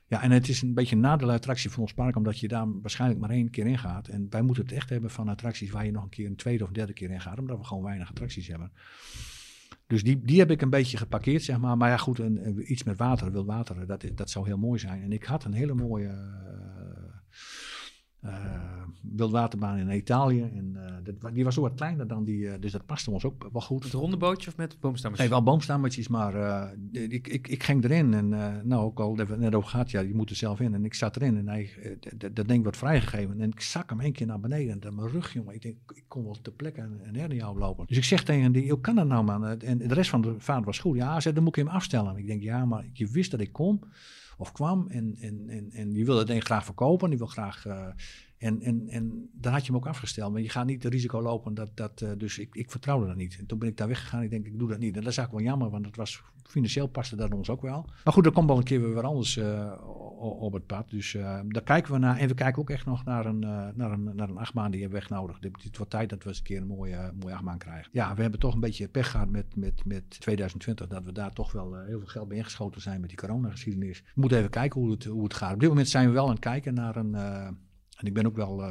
ja, en het is een beetje een nadelattractie van ons park, omdat je daar waarschijnlijk maar één keer in gaat. En wij moeten het echt hebben van attracties waar je nog een keer een tweede of derde keer in gaat, omdat we gewoon weinig attracties hebben. Dus die, die heb ik een beetje geparkeerd, zeg maar. Maar ja, goed, een, iets met water, wil water, dat, dat zou heel mooi zijn. En ik had een hele mooie uh, wildwaterbaan in Italië. En uh, dat, die was ook wat kleiner dan die, uh, dus dat paste ons ook wel goed. Met ronde bootje of met boomstammetjes? Nee, wel boomstammetjes, maar ik, ik, ik ging erin. En nou, ook al hebben we net over gehad, ja, je moet er zelf in. En ik zat erin en hij, dat ding werd vrijgegeven. En ik zak hem één keer naar beneden. En mijn rug, jongen, ik denk, ik kon wel ter plekke een, een hernia oplopen. Dus ik zeg tegen die, hoe kan dat nou, man? En de rest van de vaart was goed. Ja, zei, dan moet ik hem afstellen. Ik denk, ja, maar je wist dat ik kon of kwam. En, en, en, en je wilde het ding graag verkopen. Die wil graag en, en, en dan had je hem ook afgesteld. Maar je gaat niet het risico lopen. Dat, dat, uh, dus ik, ik vertrouwde dat niet. En toen ben ik daar weggegaan. Ik denk, ik doe dat niet. En dat is eigenlijk wel jammer, want het was, financieel paste dat ons ook wel. Maar goed, er komt wel een keer weer wat anders uh, op het pad. Dus uh, daar kijken we naar. En we kijken ook echt nog naar een, naar een, naar een achtbaan die hebben weg nodig. Het wordt tijd dat we eens een keer een mooie, mooie achtbaan krijgen. Ja, we hebben toch een beetje pech gehad met, met, met 2020. Dat we daar toch wel heel veel geld bij ingeschoten zijn met die coronageschiedenis. We moeten even kijken hoe het, hoe het gaat. Op dit moment zijn we wel aan het kijken naar een en ik ben ook wel, uh,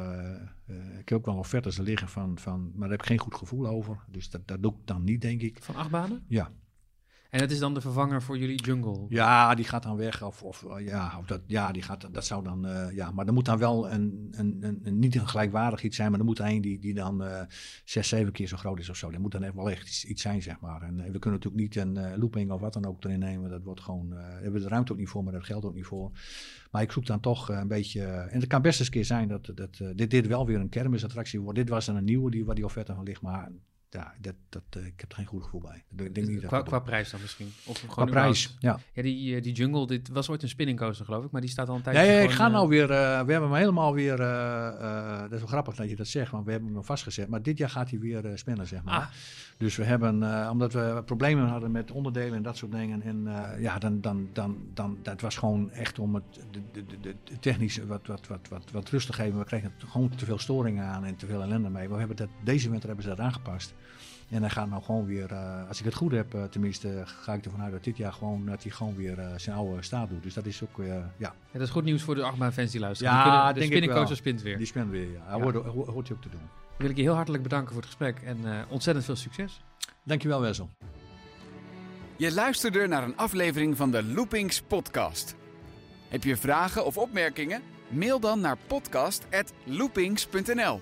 uh, ik heb ook wel offertes liggen van, van, maar daar heb ik geen goed gevoel over. Dus dat, dat doe ik dan niet, denk ik. Van acht banen? Ja. En het is dan de vervanger voor jullie jungle? Ja, die gaat dan weg. Of, of eh, ja, of dat, ja, die gaat, dat zou dan. eh, ja, maar er moet dan wel een, een, een, een- niet een gelijkwaardig iets zijn, maar er moet er een die, die dan eh, zes, zeven keer zo groot is of zo. Er moet dan echt wel echt iets, zijn, zeg maar. En we kunnen natuurlijk niet een looping of wat dan ook erin nemen. Dat wordt gewoon. daar hebben we de ruimte ook niet voor, maar dat geldt ook niet voor. Maar ik zoek dan toch een beetje. en het kan best eens een keer zijn dat, dat dit, dit wel weer een kermisattractie wordt. Dit was dan een nieuwe die, waar die offerte van ligt, maar. Ja, dat, dat, eh, ik heb er geen goed gevoel bij. Ik denk niet dat qua, prijs dan misschien? Of gewoon qua prijs. Ja. Ja, die, eh, die jungle, dit was ooit een spinning coaster geloof ik, maar die staat al een Nee, tijdje ik gewoon, ga eh, nou weer. we hebben hem helemaal weer. dat is wel grappig dat je dat zegt, want we hebben hem vastgezet. Maar dit jaar gaat hij weer spinnen, zeg maar. Ah. Dus we hebben, omdat we problemen hadden met onderdelen en dat soort dingen. En ja, dan, dan, dan, dan, dat was gewoon echt om het de, de, de, de- de technisch wat, wat, wat, wat, wat rust te geven. We kregen gewoon te veel storingen aan en te veel ellende mee. We hebben dat, deze winter hebben ze dat aangepast. En hij gaat nou gewoon weer, eh, als ik het goed heb, eh, tenminste, ga ik ervan uit dat dit jaar gewoon, dat hij gewoon weer eh, zijn oude staat doet. Dus dat is ook, eh, ja, Ja, dat is goed nieuws voor de achtbaanfans die luisteren. Ja, Die kunnen, de denk spint weer. die spint weer. Ja. Hij Ja. Hoort, ho- hoort hij ook te doen. Dan wil ik je heel hartelijk bedanken voor het gesprek en eh, ontzettend veel succes. Dankjewel, Wessel. Je luisterde naar een aflevering van de Loopings podcast. Heb je vragen of opmerkingen? Mail dan naar podcast@loopings.nl.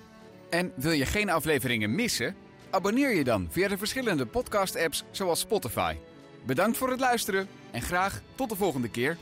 En wil je geen afleveringen missen? Abonneer je dan via de verschillende podcast-apps zoals Spotify. Bedankt voor het luisteren en graag tot de volgende keer.